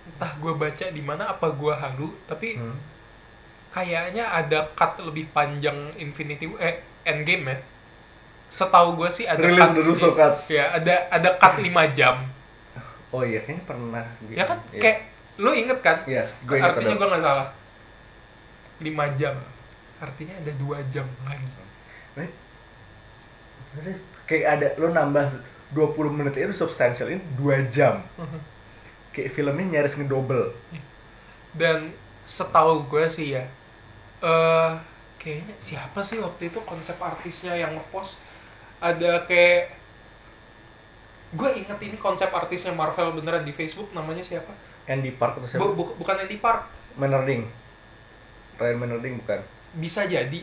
entah gue baca di mana apa gue halu tapi Hmm. kayaknya ada cut lebih panjang Infinity eh Endgame ya. Setahu gue sih ada Rilis cut the Russo cut. Ya, ada ada cut 5 jam. Oh iya, kayaknya pernah. Ya kan Iya. kayak lu inget kan? Iya, gue inget Artinya gue nggak salah. 5 jam. Artinya ada 2 jam lagi. Eh, apa sih? Kayak ada lo nambah 20 menit itu substantial ini 2 jam. Kayak filmnya nyaris ngedouble. Dan setahu gue sih ya, eh kayaknya siapa sih waktu itu konsep artisnya yang ngepost ada kayak gue inget ini konsep artisnya Marvel beneran di Facebook namanya siapa? Andy Park atau siapa? Bu- bu- bukan Andy Park, Menerding. Ryan Menerding bukan. bisa jadi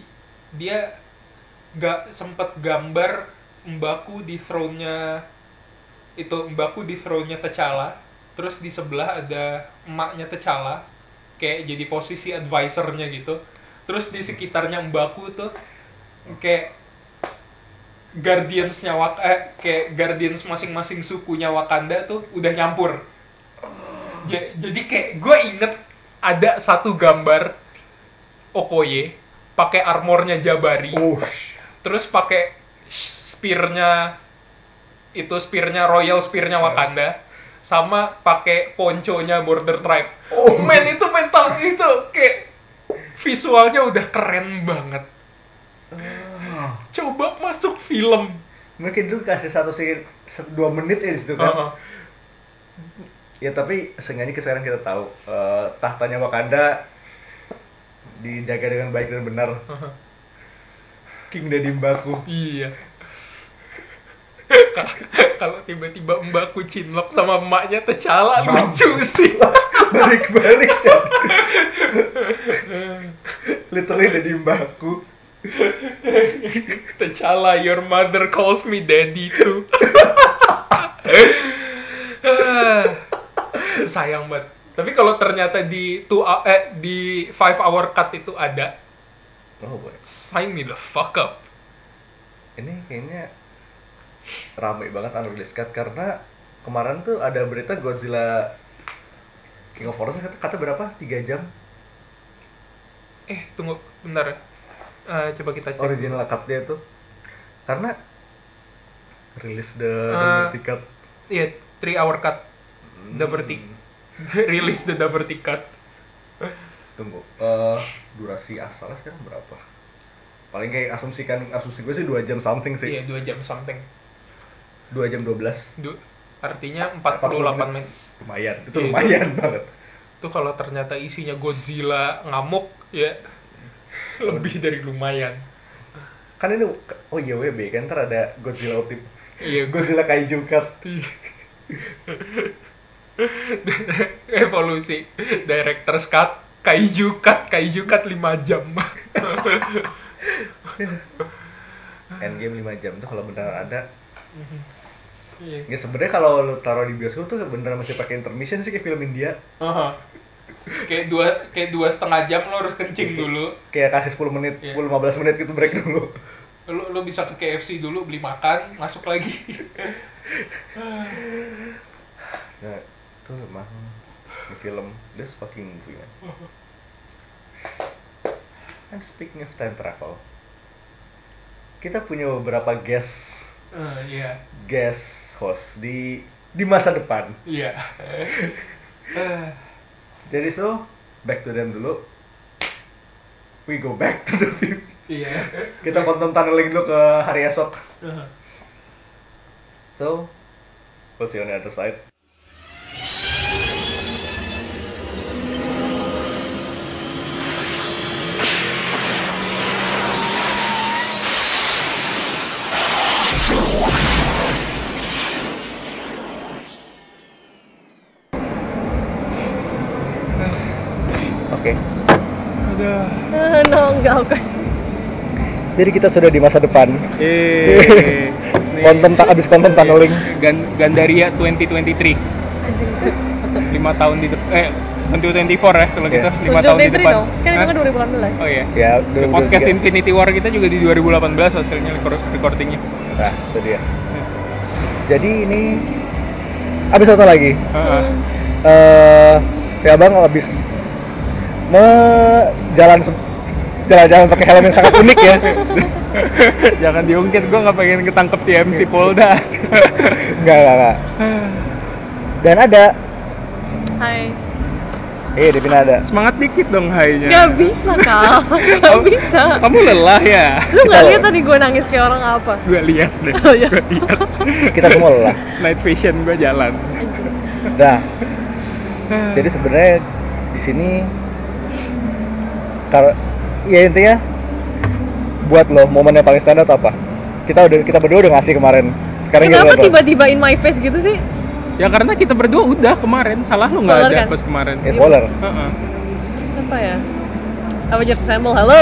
dia gak sempet gambar Mbaku di throne-nya itu Mbaku di throne-nya T'Challa terus di sebelah ada emaknya T'Challa kayak jadi posisi advisernya gitu. Terus di sekitarnya Mbaku tuh kayak Guardians-nya Wak eh, kayak Guardians masing-masing sukunya Wakanda tuh udah nyampur. Ja- jadi kayak gue inget ada satu gambar Okoye pakai armornya Jabari. Oh, terus pakai spearnya itu spearnya royal spearnya Wakanda sama pakai ponconya border tribe Oh. men itu mental itu kayak visualnya udah keren banget coba masuk film mungkin dulu kasih satu sih dua menit ya di situ kan. Heeh. Ya tapi seenggaknya sekarang kita tahu eh, tahtanya Wakanda dijaga dengan baik dan benar. Heeh. King Daddy Mbaku. iya kalau tiba-tiba mbakku cinlok sama emaknya T'Challa lucu sih Balik-balik. Literally Daddy Mbaku. T'Challa, your mother calls me daddy too. Sayang banget. Tapi kalau ternyata di two eh di five hour cut itu ada, Oh boy. sign me the fuck up. Ini kayaknya ramai banget unreleased cut karena kemarin tuh ada berita Godzilla King of Horrors kata, kata berapa? 3 jam Eh, tunggu bentar. Eh, coba kita cek. original cut-nya tuh. Karena rilis the Ah. double cut. Iya, three hour cut. Double tick. Release the double cut. Tunggu, eh durasi asalnya sekarang berapa? Paling kayak asumsikan asumsi gue sih 2 jam something sih. Iya, 2 jam something. 2 jam 12. Du- artinya 48 menit. Lumayan, itu Iya, lumayan banget. Itu kalau ternyata isinya Godzilla ngamuk ya lebih dari lumayan. Kan ini oh iya WB kan ntar ada Godzilla Ultimate. Iya, Godzilla Kaiju Cut. evolusi director's cut, kaiju cut, kaiju cut 5 jam. Endgame 5 jam tuh kalau beneran ada. Iya. Ya sebenarnya kalau lu taruh di bioskop tuh beneran masih pakai intermission sih kayak film India. Aha. Kayak dua kayak dua setengah jam lo harus kencing dulu. Kayak kasih 10 menit, Iya. 10 15 menit gitu break dulu. Lo lo bisa ke KFC dulu beli makan, masuk lagi. Nah, itu emang ini film this fucking movie man. And speaking of time travel, kita punya beberapa guest Eh, iya. guest host di di masa depan. Iya. Eh, Jadi so back to them dulu. We go back to the future. Iya. Kita quantum tunneling dulu ke hari esok. Eh, So, we'll see you on the other side. Oke, Aduh. Eh, no, enggak, oke. jadi kita sudah di masa depan. Eh. Quantum ta- abis quantum tunneling. Gan Gandaria 2023. Anjing. 5 tahun di depan eh 2024 ya kalau Iya. kita 5 tahun di 2023 depan. dong. Kan itu kan 2018. Oh iya. Ya, The podcast 2023. Infinity War kita juga di 2018 hasilnya record- recordingnya. Nah, itu dia. Jadi ini abis satu lagi. Heeh. Hmm. eh ya bang abis me- jalan jalan-jalan pakai helm yang sangat unik ya. Jangan diungkit, gue nggak pengen ketangkep TMC Polda. Enggak, enggak, enggak. Dan ada, Hai. eh Devin ada. Semangat dikit dong hainya. Gak bisa kal. Gak bisa. Kamu lelah ya? Lu gak lihat tadi gue nangis kayak orang apa? Gue lihat deh. Oh, iya. Gue lihat. Kita semua lelah. Night vision gue jalan. Nah, jadi sebenarnya di sini kalau ya intinya buat lo momen yang paling standar atau apa? Kita udah kita berdua udah ngasih kemarin. Sekarang Kenapa lo. tiba-tiba in my face gitu sih? Ya karena kita berdua udah kemarin, salah lu nggak ada kan? pas kemarin. Ya spoiler. Heeh. Apa ya? Avengers Assemble, halo.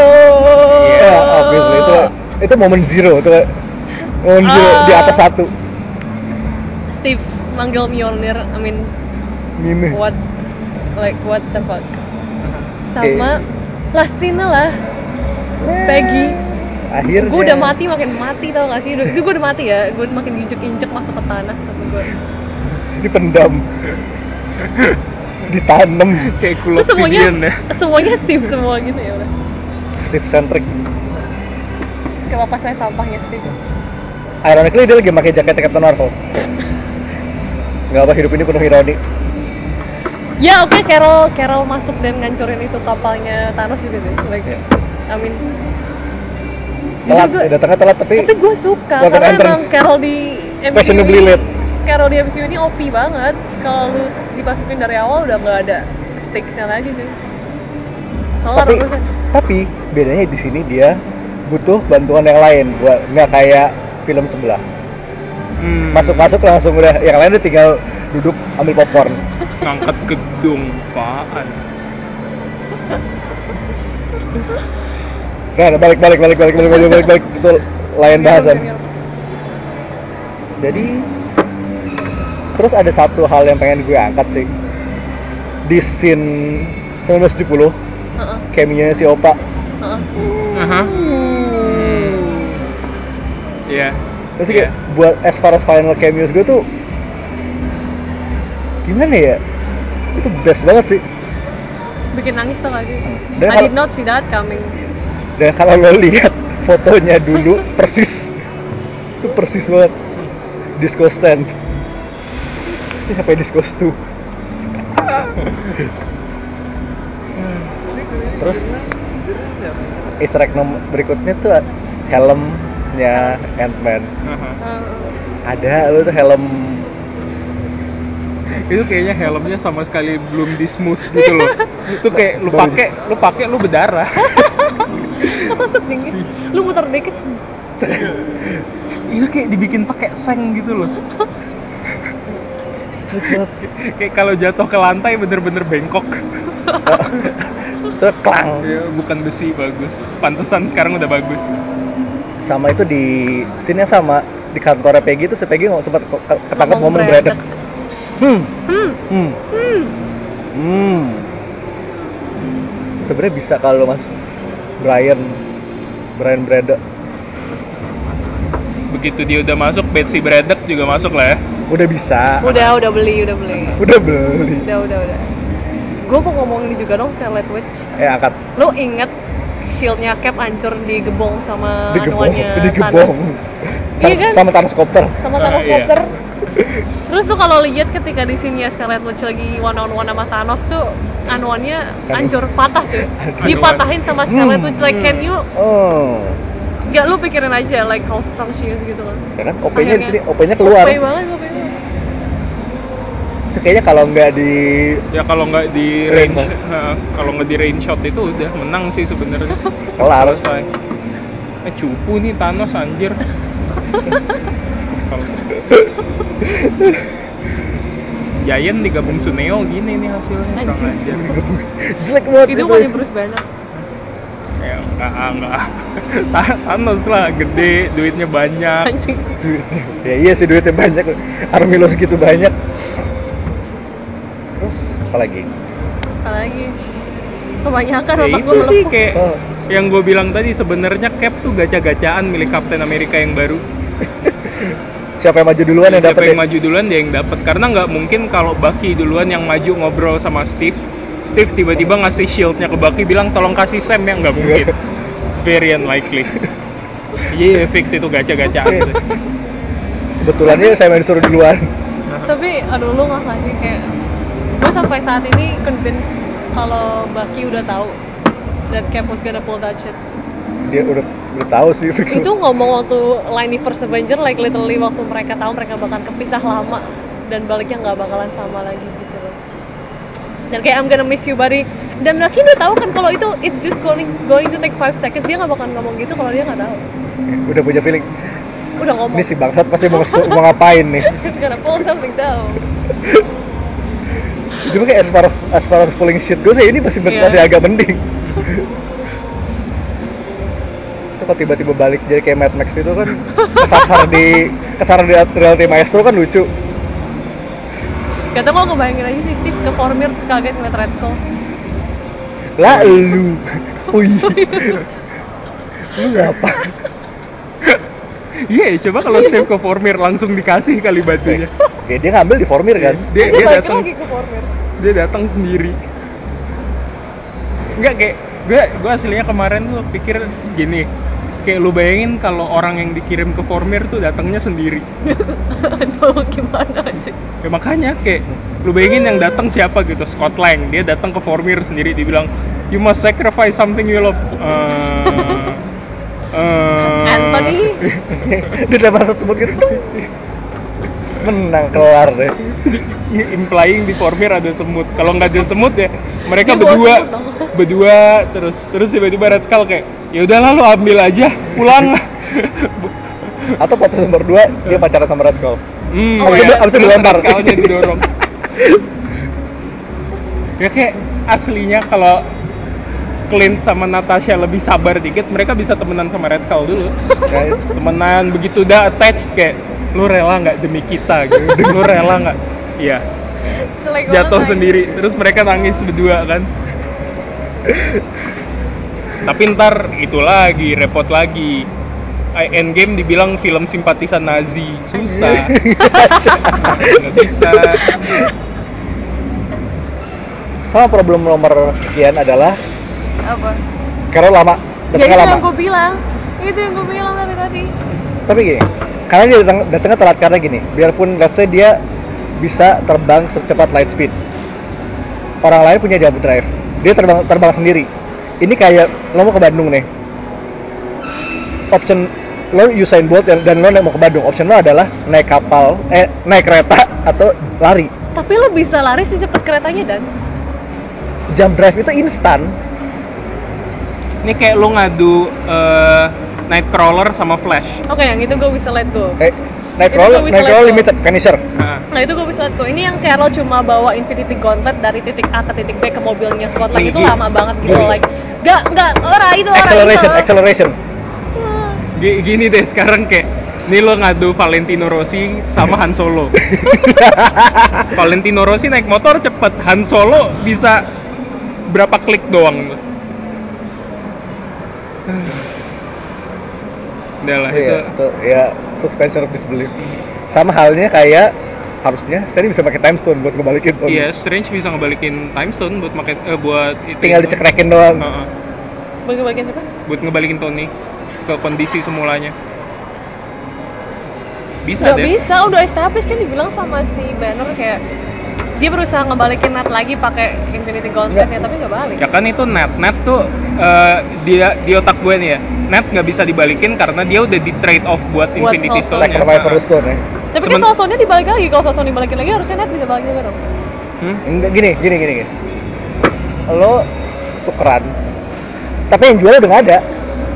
Ya, obviously itu itu momen zero itu momen zero Ah. di atas satu. Steve manggil Mjolnir, I mean Mime. what like what the fuck. Sama Lastina lah, Peggy. Akhirnya. Gue udah mati makin mati tau gak sih? Udah, gue udah mati ya, gue makin diinjek-injek masuk ke tanah sama gue. Dipendam. Ditanam. Kayak cool Terus semuanya, ya. semuanya Steve semua gitu ya udah. Steve centric. Kenapa saya sampahnya Steve? Ironically dia lagi pakai jaket Captain Marvel. Gak apa hidup ini penuh ironi. Ya oke Carol Carol masuk dan ngancurin itu kapalnya Thanos juga sih. Like, Ya. I mean, Telat, ya, datangnya telat tapi tapi gue suka karena entrance. emang Carol di MCU ini. Carol di MCU ini OP banget. Kalau lu dimasukin dari awal udah nggak ada stakesnya lagi sih. Kelar tapi urusan. tapi bedanya di sini dia butuh bantuan yang lain buat nggak kayak film sebelah Hmm, masuk masuk langsung udah yang lain udah tinggal duduk ambil popcorn ngangkat gedung apaan? nah balik balik balik balik balik balik balik, balik. itu lain bahasan jadi terus ada satu hal yang pengen gue angkat sih di scene 1970 Heeh, cameo si Opa heeh. Aha. Iya. Berarti Iya. kayak buat as far as final cameos gue tuh gimana ya? Itu best banget sih. Bikin nangis tuh gak sih? Dan I did not see that coming. Dan kalau lo lihat fotonya dulu persis itu persis banget disco stand. Ini siapa yang disco tuh? Terus Easter egg nomor berikutnya tuh helmnya Ant-Man. Uh, Ada lo tuh helm Itu kayaknya helmnya sama sekali belum di smooth gitu loh. Itu kayak lu pakai, lu pakai lu berdarah. ketusuk jenggi. Lu muter dikit. Itu kayak dibikin pakai seng gitu loh. cepet Kayak kalau jatuh ke lantai bener-bener bengkok. so klang Ya, bukan besi bagus. Pantesan sekarang udah bagus. Sama itu di scene yang sama di kantornya Peggy itu si Peggy nggak sempat ke- ke- ketangkep Ngomong momen beredek hmm Hmm, hmm hmm. hmm sebenarnya bisa kalau mas Brian Brian beredek Begitu dia udah masuk, Betsy Braddock juga masuk lah ya. udah bisa Udah, udah beli, udah beli. udah beli Udah, udah, udah. Gue mau ngomong ini juga dong Scarlet Witch. eh angkat Lu inget shieldnya Cap hancur digebong sama digebong anuannya digebong Thanos sama, Iya kan? sama Thanos Copter sama Ah, Thanos iya. Copter. Terus tuh kalau lihat ketika di sini ya Scarlet Witch lagi one on one sama Thanos tuh anuannya hancur patah cuy. Dipatahin sama Scarlet. Witch like can you oh Gak lu pikirin aja like how strong she is gitu kan. ya kan OP-nya di sini OP-nya keluar OP banget, OP itu kayaknya kalau nggak di Ya kalau nggak di Range. Nah, kalau nggak di range shot itu udah menang sih sebenarnya. kelar Selesai. Eh cupu nih Thanos anjir. Giant digabung Suneo gini nih hasilnya kurang ajar. jelek banget Itu bukan Bruce Banner. Ya enggak enggak. Ta- Thanos lah gede, duitnya banyak. Anjing. ya iya sih duitnya banyak army lo segitu banyak terus apa lagi Apalagi kebanyakan Ya itu sih melepuh. kayak Oh. yang gue bilang tadi sebenarnya Cap tuh gacha-gacaan milik Captain America yang baru. siapa yang maju duluan yang Siapa dapat yang maju duluan dia yang dapat karena nggak mungkin kalau Bucky duluan yang maju ngobrol sama Steve Steve tiba-tiba ngasih shieldnya ke Bucky bilang tolong kasih Sam ya nggak mungkin very unlikely iya fix itu gacha-gacaan Iya. Kebetulannya saya main disuruh duluan. tapi aduh lu nggak sih kayak gue sampai saat ini convinced kalau Bucky udah tahu that Cap was gonna pull that shit. Dia udah udah tahu sih fix. itu ngomong waktu line First Avenger like literally waktu mereka tahu mereka bakal kepisah lama dan baliknya nggak bakalan sama lagi gitu. Loh dan kayak I'm gonna miss you buddy. Dan Bucky udah tahu kan kalau itu it's just going going to take 5 seconds. Dia nggak bakal ngomong gitu kalau dia nggak tahu. Udah punya feeling. udah ngomong. Ini si bangsat pasti mau, mau ngapain nih. It's gonna pull something down Cuma kayak as far as, far as pulling shit gue sih ini masih Iya. masih agak mending. Itu kalau tiba-tiba balik jadi kayak Mad Max itu kan kesasar di kesasar di reality maestro kan lucu. Gak tau gue ngebayangin aja sih Steve ke Formir kaget ngeliat Red Skull Lah lu. Ui. lu ngapa? Iya coba kalau Steve ke Formir langsung dikasih kali batunya. Ya dia ngambil di Formir kan. dia Dia dia datang. lagi ke Formir. Dia datang sendiri. Enggak kayak gue gue aslinya kemarin tuh pikir gini kayak lu bayangin kalau orang yang dikirim ke Formir tuh datangnya sendiri. Aduh gimana aja ya makanya kayak lu bayangin yang datang siapa gitu Scott Lang. Dia datang ke Formir sendiri dibilang you must sacrifice something you love. Eh, Anthony dia udah masuk sebut gitu. Menang kelar deh. implying di Formir ada semut kalau nggak ada semut ya mereka Dia berdua berdua terus terus tiba-tiba Red Skull kayak ya udahlah lu ambil aja pulang Atau foto nomor 2 dia pacaran sama Red Skull. Hmm, Abis itu- abis dilempar. Red Skullnya didorong ya kayak aslinya kalau Clint sama Natasha lebih sabar dikit mereka bisa temenan sama Red Skull dulu. Kayak temenan begitu udah attached kayak lu rela nggak demi kita? gitu. Lu rela nggak? Iya. Jelek jatuh sendiri terus mereka nangis berdua kan. Tapi ntar itu lagi repot lagi. I- Endgame dibilang film simpatisan Nazi. Susah. Nggak bisa. Sama problem nomor sekian adalah Apa? karena lama Ya datangnya lama. yang gue bilang. Itu yang gue bilang dari tadi. Tapi gini karena dia datang datangnya telat karena gini. Biarpun let's say dia bisa terbang secepat light speed. Orang lain punya jump drive. Dia terbang terbang sendiri. Ini kayak lo mau ke Bandung nih. Option lo Usain Bolt dan, dan lo mau ke Bandung. Option lo adalah naik kapal eh naik kereta atau lari. Tapi lo bisa lari sih cepet keretanya dan. Jump drive itu instan ini kayak lu ngadu eh, Nightcrawler sama Flash. Oke yang itu gue bisa let go. Eh let go. limited finisher Nah, Nah itu gue bisa let go. Ini yang Carol cuma bawa Infinity Gauntlet dari titik A ke titik B ke mobilnya Scotland Nih, Itu lama banget gitu Gini. like Gak, gak, ora itu ora acceleration itu. acceleration. Gi- gini deh sekarang kayak ini lo ngadu Valentino Rossi sama Han Solo. Valentino Rossi naik motor cepet Han Solo bisa berapa klik doang udah lah itu Iya, itu ya suspension of disbelief. Sama halnya kayak harusnya Stanley bisa pakai time stone buat ngebalikin Tony. Iya, Strange bisa ngebalikin time stone buat make, eh, buat itu. Tinggal dicekrekin doang. Heeh. Bagi-bagi siapa? buat ngebalikin Tony ke kondisi semulanya. Bisa Gak deh. bisa, udah established kan dibilang sama si Banner kayak dia berusaha ngebalikin Nat lagi pakai Infinity Gauntlet ya, tapi nggak balik. Ya kan itu net net tuh eh, dia di otak gue nih ya. Net nggak bisa dibalikin karena dia udah di trade off buat, Buat Infinity Stone. Sacrifice for the stone ya. Tapi kan Semen- Soulstone-nya dibalik lagi, kalau Soulstone dibalikin lagi harusnya Nat bisa balik juga dong. Hmm? Enggak gini, gini, gini, gini. Lo tukeran. Tapi yang jual udah nggak ada.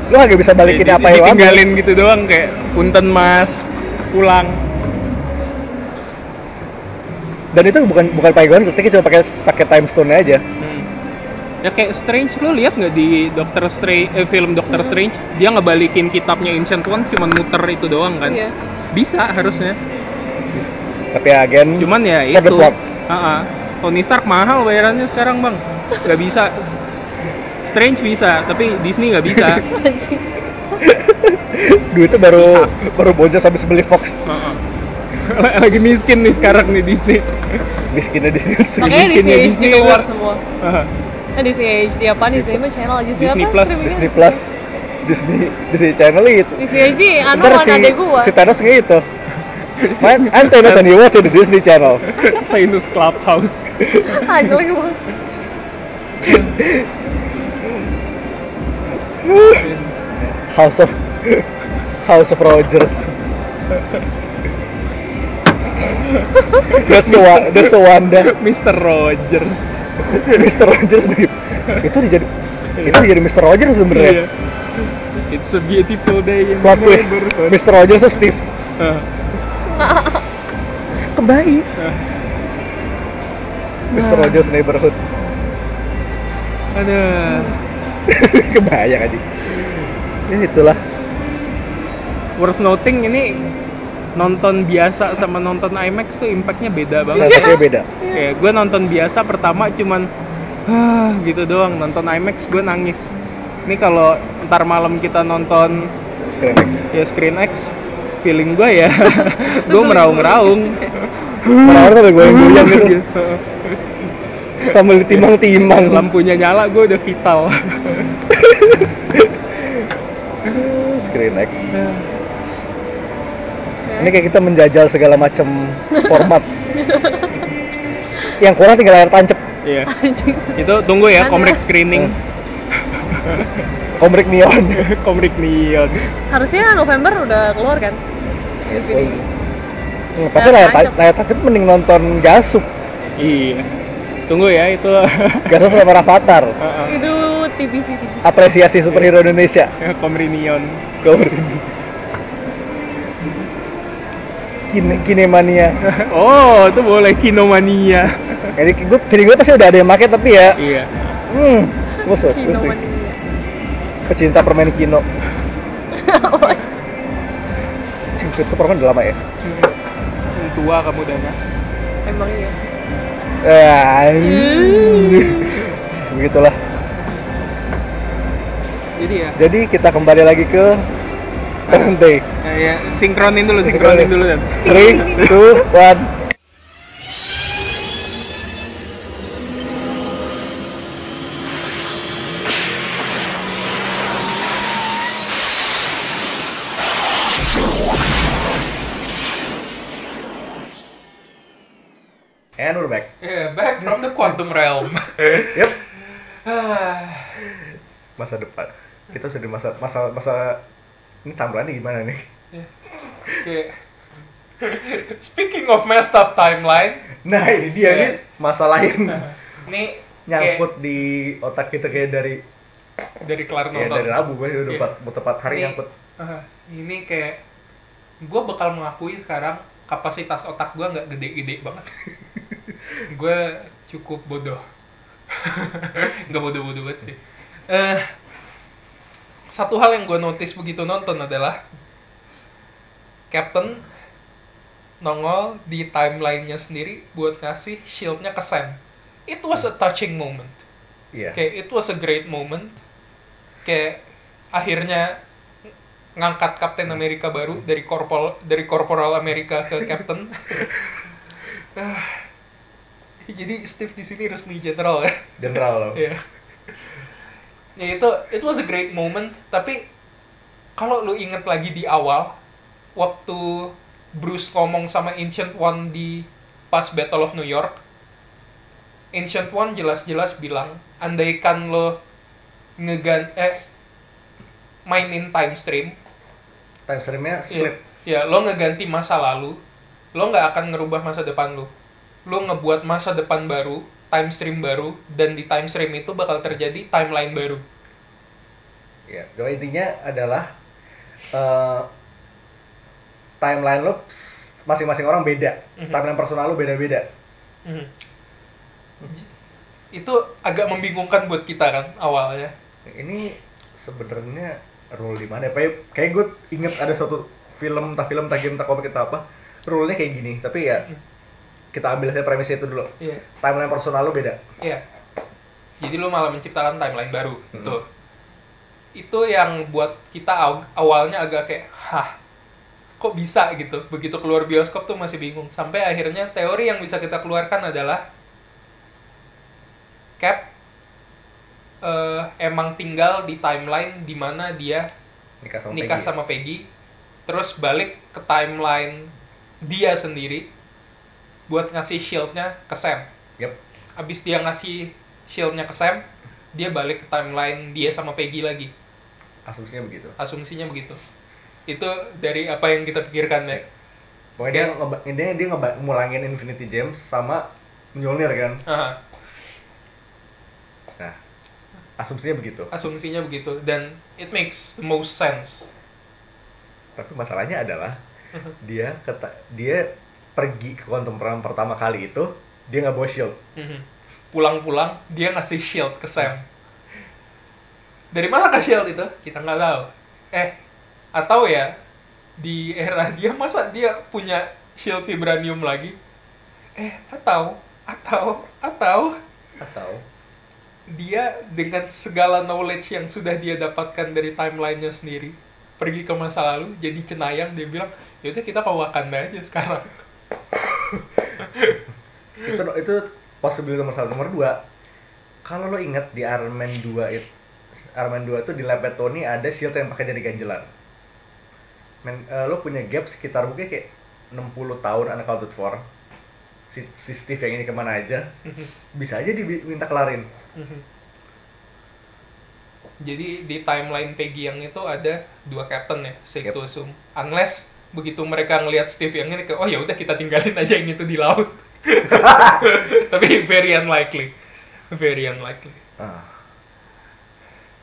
Lo nggak bisa balikin Di- apa yang ditinggalin gitu doang kayak punten mas pulang. Dan itu bukan bukan pakai ketika cuma pakai pakai time stone aja. Hmm. Ya kayak Strange lo lihat nggak di Doctor Strange eh, film Doctor Strange dia ngebalikin kitabnya Ancient One cuman muter itu doang kan? Iya. Bisa harusnya. Tapi agen Cuman ya itu. plot. Ha-ha. Tony Stark mahal bayarannya sekarang bang, nggak bisa. Strange bisa, tapi Disney nggak bisa. Anjing. duitnya baru baru boncos habis beli Fox. Lagi miskin nih sekarang nih Disney. Miskinnya Disney. Makanya miskinnya Disney, Disney Disney keluar semua. Aha. Kan Disney HD apa Disney mah channel Disney, Disney apa? Plus? Disney Plus. Disney Disney Channel itu. Disney HD anu kan si, adek gua. si Thanos nge itu. Man, antenna and you watch the Disney Channel. Venus Clubhouse. Jelek banget. House of House of Rogers. that's a that's a Wanda. Mr. Rogers. Mr. Rogers. Itu dijadi itu dijadi Mr. Rogers sebenarnya. It's a beautiful day in Plot twist. neighborhood. Mr. Rogers tuh Steve. Kebaik. Ah. Mr. Rogers neighborhood. Ada. Kebayang aja. Ya itulah. Worth noting ini nonton biasa sama nonton IMAX tuh impactnya beda banget. Rasanya beda. Kayak gue nonton biasa pertama cuman ah gitu doang. Nonton IMAX gue nangis. Ini kalau ntar malam kita nonton Screen X. ya Screen X, feeling gue ya gue meraung-raung. Orang-orang sampai goyang-goyang gitu. Sambil ditimang-timang. Lampunya nyala gue udah vital. Screen X. Ini kayak kita menjajal segala macam format. Yang kurang tinggal layar tancap. Iya. Itu tunggu ya komrek screening, Komrik neon. komrek neon. Harusnya November udah keluar kan? DVD. Hmm, Tapi layar, layar tancap mending nonton Gasup. Iya. Tunggu ya itu Gasup sama Rafathar. Heeh. Itu TBC TBC. Apresiasi superhero Indonesia. komri neon. Komrik. Kine, kinemania. Oh, itu boleh kinomania. Jadi gue, feeling gue pasti udah ada yang make tapi ya, Iya. hmm, gue. Pecinta permen kino. Itu permen udah lama ya. Tua kamu Dana. Emang iya. Begitulah. Jadi ya, Jadi kita kembali lagi ke present day. eh, ya sinkronin dulu, sinkronin dulu dan. Three, two, one. And we're back. Yeah, back from the quantum realm. Yep. Ah, Masa depan. Kita sudah di masa masa masa ini timeline gimana nih? Oke. Speaking of messed up timeline, Nah ini dia Iya. nih masalah yang ini nyangkut di otak kita kayak dari dari kelar ya nonton. dari Rabu gue udah Iya. tepat tepat hari Ini- nyangkut. Ini kayak gue bakal mengakui sekarang kapasitas otak gue nggak gede-gede banget. gue cukup bodoh. nggak bodoh-bodoh banget sih. Eh, satu hal yang gue notice begitu nonton adalah Captain nongol di timelinenya sendiri buat ngasih shieldnya ke Sam. It was a touching moment. Iya. Kayak it was a great moment. Kayak akhirnya ngangkat Kapten Amerika baru dari korporal dari korporal Amerika ke Captain. Jadi Steve di sini resmi general ya. General loh. Iya. Ya itu it was a great moment, tapi kalau lu inget lagi di awal waktu Bruce ngomong sama Ancient One di pas Battle of New York, Ancient One jelas-jelas bilang, andaikan lo ngegan eh mainin time stream, Time streamnya ya, split. ya lo ngeganti masa lalu, lo nggak akan ngerubah masa depan lo. Lo ngebuat masa depan baru, time stream baru, dan di time stream itu bakal terjadi timeline baru. Ya, cuma intinya adalah eh, timeline lo masing-masing orang beda. Mhm. Timeline personal lo beda-beda. Mhm. Itu agak membingungkan buat kita kan awalnya. Ini sebenarnya rule di mana? ya? Kayak kayak gue inget ada satu film, entah film, entah game, entah komik, entah apa. Rule-nya kayak gini, tapi ya kita ambil saja premisnya itu dulu. Iya, Timeline personal lo beda. iya. Jadi lo malah menciptakan timeline baru, Mhm. gitu. Itu yang buat kita aw- awalnya agak kayak, hah. kok bisa gitu begitu keluar bioskop tuh masih bingung sampai akhirnya teori yang bisa kita keluarkan adalah Cap eh, emang tinggal di timeline di mana dia nikah sama nikah Peggy. sama Peggy. Terus balik ke timeline dia sendiri buat ngasih shieldnya ke Sam. Yep. abis dia ngasih shieldnya ke Sam dia balik ke timeline dia sama Peggy lagi. Asumsinya begitu. Asumsinya begitu. Itu dari apa yang kita pikirkan ya pokoknya dia intinya dia ngeba- ngulangin Infinity Gems sama Mjolnir kan? Aha, nah asumsinya begitu. Asumsinya begitu dan it makes most sense. Tapi masalahnya adalah dia kata dia pergi ke quantum realm pertama kali itu dia nggak bawa shield. Mhm. pulang-pulang dia ngasih shield ke Sam. Dari mana ke shield itu? Kita nggak tahu. Eh atau ya di era dia masa dia punya shield vibranium lagi? Eh atau atau atau atau dia dengan segala knowledge yang sudah dia dapatkan dari timelinenya sendiri pergi ke masa lalu jadi cenayang dia bilang yaudah kita ke Wakanda aja sekarang. Itu itu possibility nomor satu. Nomor dua kalau lo ingat di Iron Man 2 itu Iron Man 2 itu di labnya Tony ada shield yang pakai dari ganjelan. Men, eh, lo punya gap sekitar mungkin kayak 60 tahun unaccounted for. Si, si Steve yang ini ke mana aja bisa aja diminta kelarin Jadi di timeline Peggy yang itu ada dua captain ya, safe to assume. Unless begitu mereka ngelihat Steve yang ini oh ya udah kita tinggalin aja yang itu di laut. Tapi very unlikely. Very unlikely. Ah.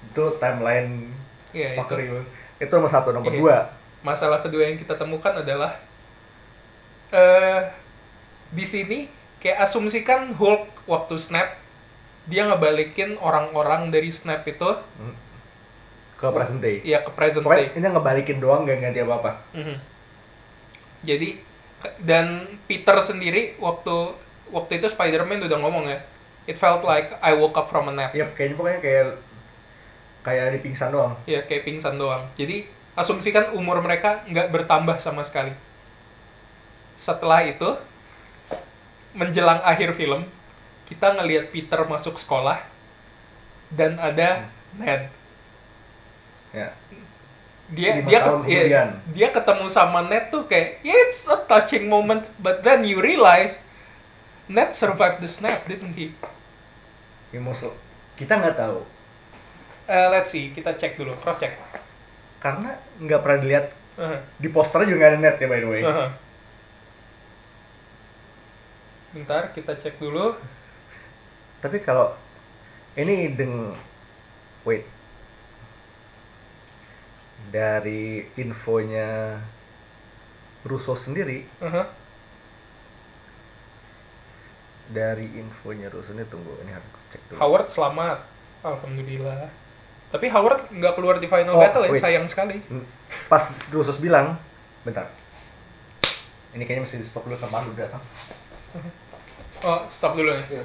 itu timeline Ya, itu. itu nomor satu nomor Iya. dua Masalah kedua yang kita temukan adalah eh di sini kayak asumsikan Hulk waktu snap dia ngebalikin orang-orang dari snap itu ke present day ya ke present day. pokoknya ini ngebalikin doang nggak ganti apa apa Mhm. Jadi dan Peter sendiri waktu waktu itu Spider-Man udah ngomong ya, it felt like I woke up from a nap. Iya, kayaknya pokoknya kayak kayak di pingsan doang. Ya kayak pingsan doang. Jadi asumsikan umur mereka nggak bertambah sama sekali. Setelah itu menjelang akhir film kita ngelihat Peter masuk sekolah dan ada Ned. Ya. dia dia kemudian. dia ketemu sama Ned tuh kayak it's a touching moment but then you realize Ned survived the snap didn't he Ya, maksud- kita nggak tahu Eh, let's see kita cek dulu cross check karena nggak pernah dilihat Uh-huh. di posternya juga nggak ada net ya by the way. Uh-huh. bentar kita cek dulu Tapi kalau ini deng wait dari infonya Russo sendiri Uh-huh. dari infonya Russo ini tunggu ini harus cek dulu. Howard selamat alhamdulillah tapi Howard nggak keluar di final Oh, battle ya wait. sayang sekali Pas Russo bilang, bentar. Ini kayaknya mesti di stop dulu sama lu datang. oh stop dulu nih Iya.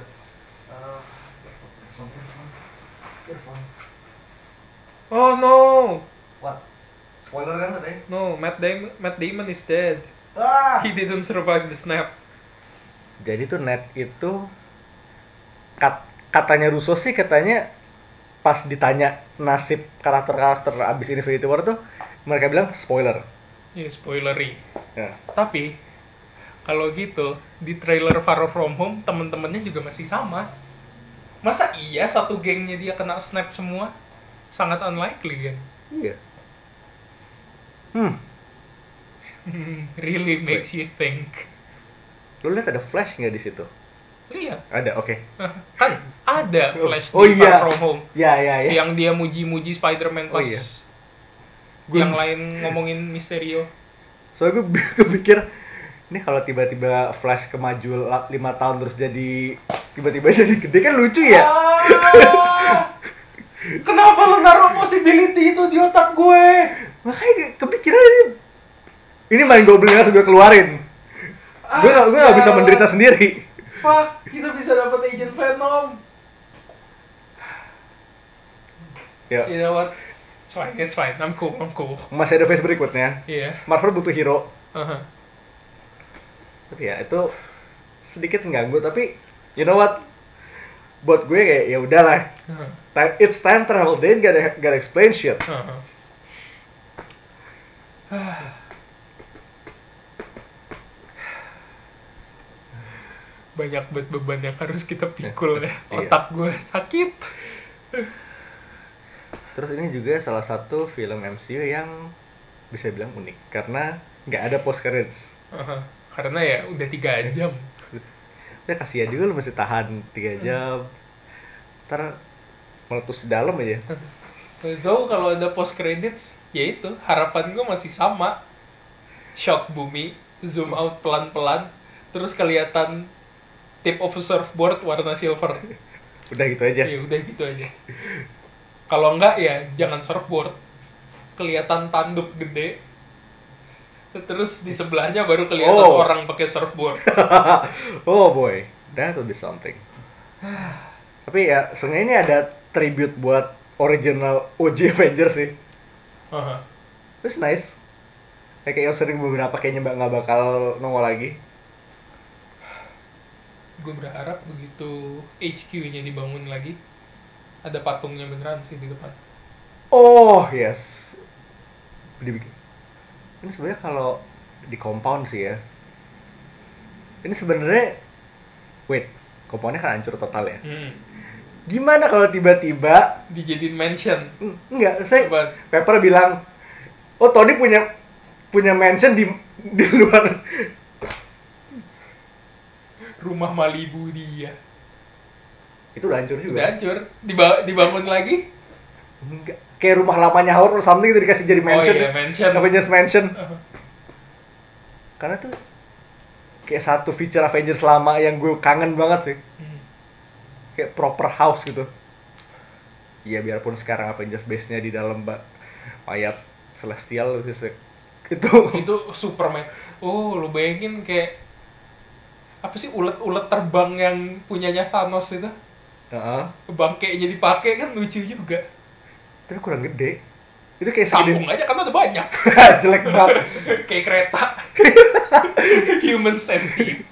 Oh no What? Spoiler kan katanya? no Matt Damon Matt Damon is dead Ah! he didn't survive the snap Jadi tuh net itu kat- katanya Russo sih katanya pas ditanya nasib karakter-karakter abis Infinity War tuh mereka bilang spoiler. ya spoilery Ya. Tapi kalau gitu di trailer Far From Home temen-temennya juga masih sama. Masa iya satu gengnya dia kena snap semua? Sangat unlikely kan. Iya. Hmm, really makes you think. lu lihat ada Flash nggak di situ? Lihat, Ada, oke. kan ada Flash Oh di iya. Far From Home Ya, ya, ya. yang dia muji-muji Spider-Man Oh pas iya. yang lain ngomongin Mysterio. Soalnya gue gue pikir ini kalau tiba-tiba Flash kemaju la- lima tahun terus jadi tiba-tiba jadi gede kan lucu ya? Ah! Kenapa lu naruh possibility itu di otak gue? Makanya kepikiran ini ini main goblin harus gue keluarin. Gue gak, gue gak bisa menderita sendiri. Fuck, kita bisa dapat Agent Venom. Ya. You know what? It's fine, it's fine. I'm cool, I'm cool. Masih ada phase berikutnya. Iya. Marvel butuh hero. Aha. Tapi ya itu sedikit mengganggu tapi you know what? Buat gue kayak ya udahlah. Aha. Time, it's time travel. They gotta, gotta explain shit. Aha. Banyak banget beban yang harus kita pikul ya. Iya. Otak gue sakit. Terus ini juga salah satu film MCU yang bisa bilang unik karena nggak ada post credits. Aha. Karena ya udah tiga jam. Ya kasihan juga lu masih tahan 3 jam. Ntar meletus di dalam aja. Tahu kalau ada post credits, ya itu harapan gue masih sama. Shot bumi, zoom out pelan-pelan, terus kelihatan tip of surfboard warna silver. Udah gitu aja. Ya udah gitu aja. Kalau enggak ya jangan surfboard. Kelihatan tanduk gede. Terus di sebelahnya baru kelihatan Oh. orang pakai surfboard. oh boy, that would be something. Tapi ya, sebenarnya ini ada tribute buat original OG Avengers sih. Aha. Terus nice. Kayak yang sering beberapa kayaknya mbak nggak bakal nongol lagi. Gue berharap begitu HQ-nya dibangun lagi, ada patungnya beneran sih di depan. Oh yes. Dibikin. Ini sebenarnya kalau di compound sih ya. Ini sebenarnya, wait, compoundnya kan hancur total ya. Hmm. Gimana kalau tiba-tiba Dijadiin mansion. Enggak, saya Apaan? Pepper bilang, oh Tony punya punya mansion di di luar. Rumah Malibu dia. Itu udah hancur Udah juga. hancur. Diba- dibangun lagi. Enggak. Kayak rumah lamanya Howard or something itu dikasih jadi mansion. Oh iya, mansion. Avengers Mansion. Karena tuh kayak satu feature Avengers lama yang gue kangen banget sih. Hmm. Kayak proper house gitu. Iya biarpun sekarang Avengers base-nya di dalam mayat celestial itu itu Superman. Oh, lu bayangin kayak apa sih ulet-ulet terbang yang punyanya Thanos itu? Heeh. Bangkainya dipakai kan lucu juga. Tapi kurang gede. Itu kayak segede Sambung aja karena ada banyak. jelek banget. kayak kereta. Human centipede.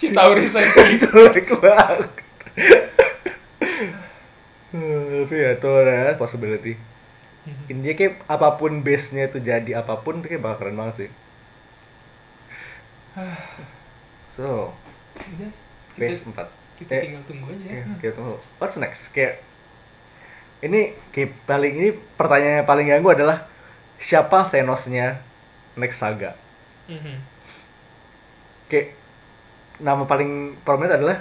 Citauri centipede. jelek banget. Hmm, tapi ya itu ada possibility. India kayak apa pun base-nya itu jadi apa pun itu kayak bakal keren banget sih. So, phase kita, 4. kita Eh, tinggal tunggu aja. Iya, kita tunggu. What's next? Kayak ini kayak paling ini pertanyaan yang paling ganggu adalah siapa Thanos-nya next saga? Mhm. Kayak nama paling prominent adalah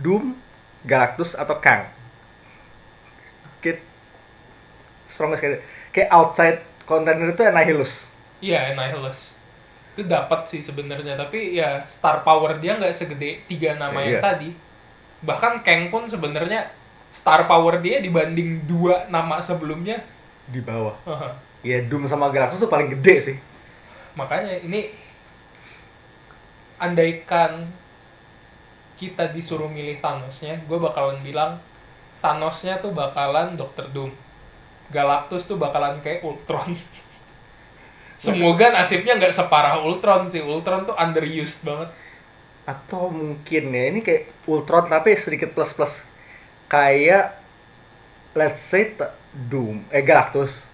Doom, Galactus atau Kang. Kayak strongest kayak kayak outside contender itu Annihilus. Iya, Annihilus. Itu dapat sih sebenarnya, tapi ya star power dia nggak segede tiga nama yang Iya. tadi. Bahkan Kang pun sebenarnya star power dia dibanding dua nama sebelumnya. di bawah. Ya Doom sama Galactus tuh paling gede sih. Makanya ini andaikan kita disuruh milih Thanosnya, gue bakalan bilang Thanosnya tuh bakalan Dr. Doom. Galactus tuh bakalan kayak Ultron. Semoga nasibnya nggak separah Ultron sih. Ultron tuh underused banget. Atau mungkin ya ini kayak Ultron tapi sedikit plus plus kayak let's say Doom eh Galactus.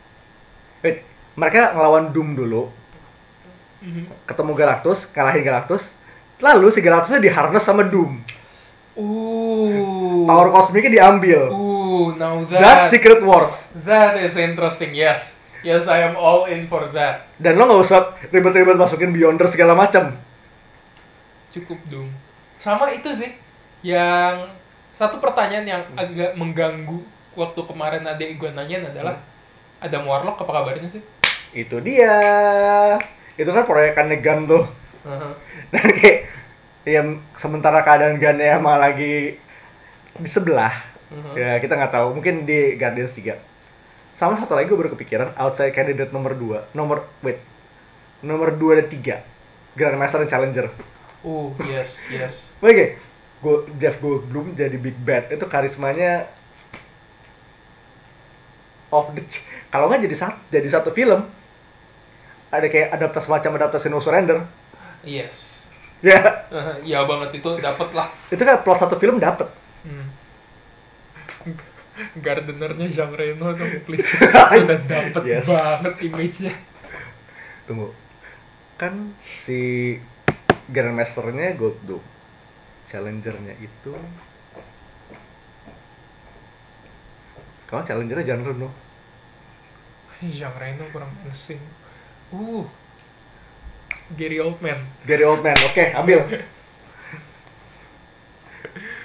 Wait, mereka ngelawan Doom dulu, ketemu Galactus, kalahin Galactus. Lalu si Galactusnya diharness sama Doom. Uh. Power kosmiknya diambil. Uh, now That's that Secret Wars. that is interesting. Yes. Yes, I am all in for that. Dan lo nggak usah ribet-ribet masukin Beyonder segala macam. cukup dong sama itu sih yang satu pertanyaan yang agak mengganggu waktu kemarin adek gue nanyain adalah ada Warlock apa kabarnya sih Itu dia. Itu kan proyekannya Gun tuh. Aha. Dan kayak ya sementara keadaan Gunnya emang lagi di sebelah. Mhm. Ya kita nggak tahu. Mungkin di Guardians 3. Sama satu lagi gue baru kepikiran outside candidate nomor 2. Nomor wait. Nomor 2 dan 3. Grandmaster dan Challenger. oh yes yes Oke. Gue Jeff Goldblum jadi Big Bad. Itu karismanya of the kalau nggak jadi satu jadi satu film. Ada kayak adaptasi macam adaptasi No Surrender. Yes. Ya. Eh, iya banget itu dapet lah. Itu kan plot satu film dapet. Hmm. Gardenernya Jean Reno dong, please. Udah dapet Yes. banget image-nya. tunggu. Kan si Grandmasternya Goldblum Challengernya itu. Kalau Challengernya Jean Reno. Jean Reno kurang menacing. Uh, Gary Oldman. Gary Oldman oke ambil.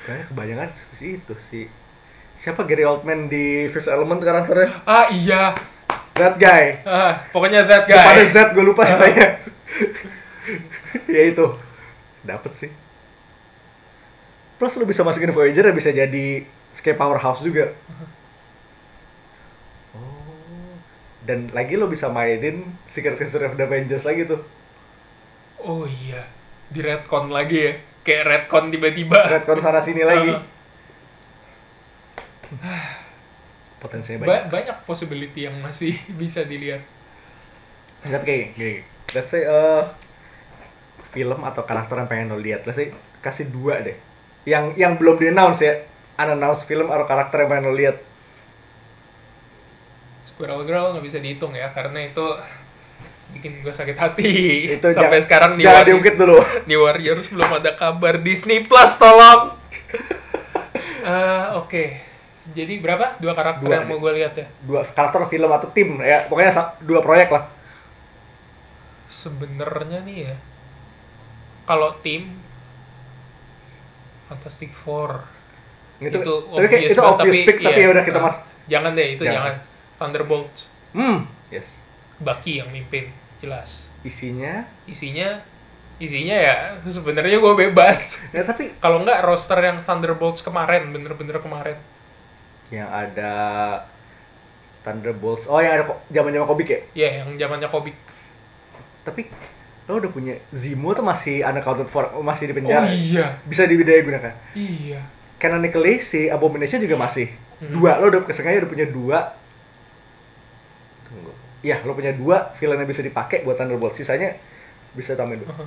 Kayaknya kebanyakan si itu si siapa Gary Oldman di Fifth Element karakternya Ah iya, that guy. Ah, pokoknya that guy. Z gue lupa sih saya ya itu. Dapet sih plus lu bisa masukin Voyager ya bisa jadi kayak powerhouse juga. Oh. Dan lagi lo bisa mainin Secret History of the Avengers lagi tuh. Oh iya, di retcon lagi ya. Kayak retcon tiba-tiba. Redcon sana sini lagi. Potensinya Ba- banyak. banyak possibility yang masih bisa dilihat. Tapi kayak gini, let's say eh, film atau karakter yang pengen lo lihat, let's say kasih dua deh. Yang yang belum di announce ya, unannounced film atau karakter yang pengen lo lihat. Squirrel Girl nggak bisa dihitung ya, karena itu bikin gue sakit hati. Itu Sampai jangan- sekarang di jangan diungkit dulu. di Warriors belum ada kabar Disney Plus tolong. Eh, Oke, jadi berapa? Dua karakter Dua yang mau gue lihat ya. Dua karakter film atau tim ya, pokoknya dua proyek lah. Sebenarnya nih ya, kalau tim Fantastic Four Itu, itu, tapi kayak itu banget, obvious pick tapi iya. ya udah kita Ah, mas. Jangan deh, itu Jangan. jangan. Thunderbolt, Hmm, yes. Bucky yang mimpin, jelas. Isinya, Isinya, isinya ya sebenarnya gue bebas. ya tapi Kalau nggak roster yang Thunderbolts kemarin, bener-bener kemarin. yang ada Thunderbolts. Oh, yang ada ko- zaman-zaman komik ya. Ya, yang zamannya komik. Tapi lo udah punya Zemo tuh masih unaccounted for, masih di Oh penjara. iya, Bisa didaya gunakan. iya. canonically si Abomination juga masih. Hmm. dua. Lo udah kesengaja udah punya dua. Tunggu. Ya lo punya dua villain yang bisa dipakai buat Thunderbolt. Sisanya bisa tambahin dua.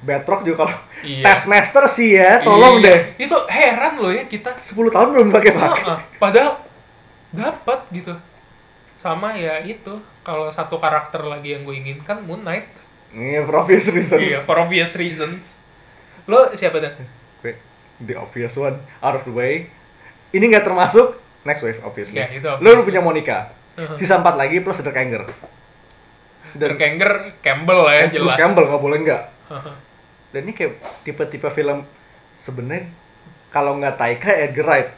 Batroc juga kalau Iya. Taskmaster sih ya tolong Iya. deh. Itu heran loh ya kita 10 tahun belum pakai pakai. Heeh, padahal dapat gitu. Sama ya itu. Kalau satu karakter lagi yang gue inginkan Moon Knight ini for obvious reasons. Iya for obvious reasons. Lo siapa dan Gue, the obvious one out of the way. Ini nggak termasuk next wave obviously. Ya, itu lo obviously. udah punya Monica. Uh-huh. sisa 4 lagi plus ada Kanger dan Kanger Campbell lah ya jelas. Campbell nggak boleh nggak. Heeh. dan ini kayak tipe-tipe film sebenarnya kalau nggak Taika Edgar Wright.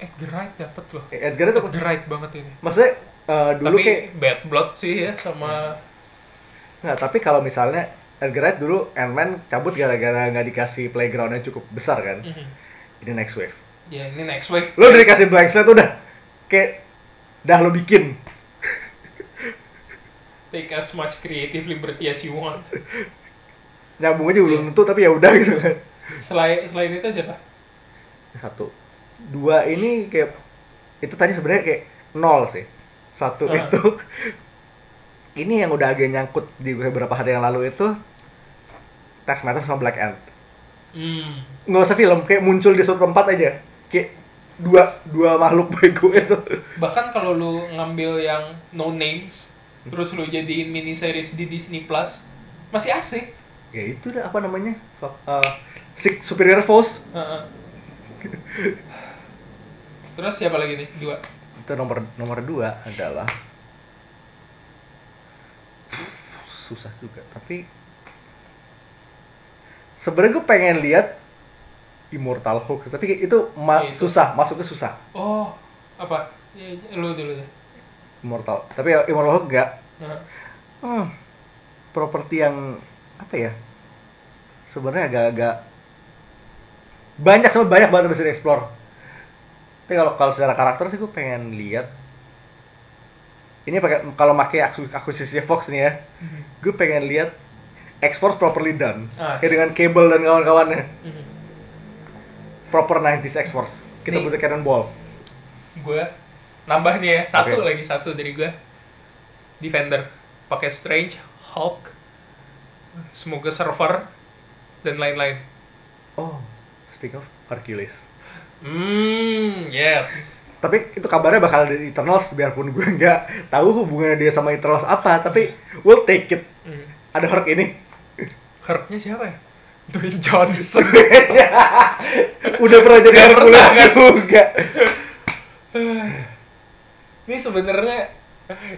Edgar Wright dapet loh. Eh, Edgar Wright apa? Edgar Wright banget ini. Maksudnya eh, dulu tapi kayak Bad Blood sih ya sama nggak tapi kalau misalnya Edgar Wright dulu Ant-Man cabut gara-gara nggak dikasih playground yang cukup besar kan? Mhm. ini next wave. Ya ini next wave. Lo udah dikasih blank slate udah. Kayak dah lo bikin. Take as much creative liberty as you want. Nyambung aja belum Iya. tentu tapi ya udah gitu kan. Selain selain itu siapa? Satu. Dua ini kayak itu tadi sebenarnya kayak nol sih. Satu Ah. itu ini yang udah agak nyangkut di beberapa hari yang lalu itu Taskmaster sama Black Ant. Hmm. nggak usah film kayak muncul di suatu tempat aja. Kayak dua dua makhluk bego itu. Bahkan kalau lu ngambil yang no names terus lu jadiin mini series di Disney Plus masih asik. Ya itu dah apa namanya? Uh, Six Superior Force. Heeh. terus siapa lagi nih? Dua. Itu nomor nomor dua adalah susah juga. Tapi sebenarnya gue pengen lihat Immortal Hulk. Tapi itu ma- Ya, itu. susah masuknya susah. Oh apa? Ya, lu dulu deh. Immortal. Tapi ya Immortal Hulk enggak Heeh. hmm, properti yang apa ya sebenarnya agak-agak banyak sama banyak banget bisa dieksplor tapi kalau kalau secara karakter sih gue pengen lihat ini pakai kalau pakai aku- akuisisi Fox nih ya Mhm. gue pengen lihat X-Force properly done Ah, kayak dengan. Cable dan kawan-kawannya Mhm. proper 90s X-Force kita Nih. butuh Cannonball gue nambah nih ya satu Oke. lagi satu dari gue defender pakai strange hulk semoga server dan lain-lain Oh, speak of Hercules. hmm yes Tapi itu kabarnya bakal ada di Eternals biarpun gue nggak tahu hubungannya dia sama Eternals apa, tapi we'll take it. Hmm. Ada Herc ini. Hulknya siapa ya Dwayne Johnson Udah pernah jadi Hercules kan? juga. ini sebenarnya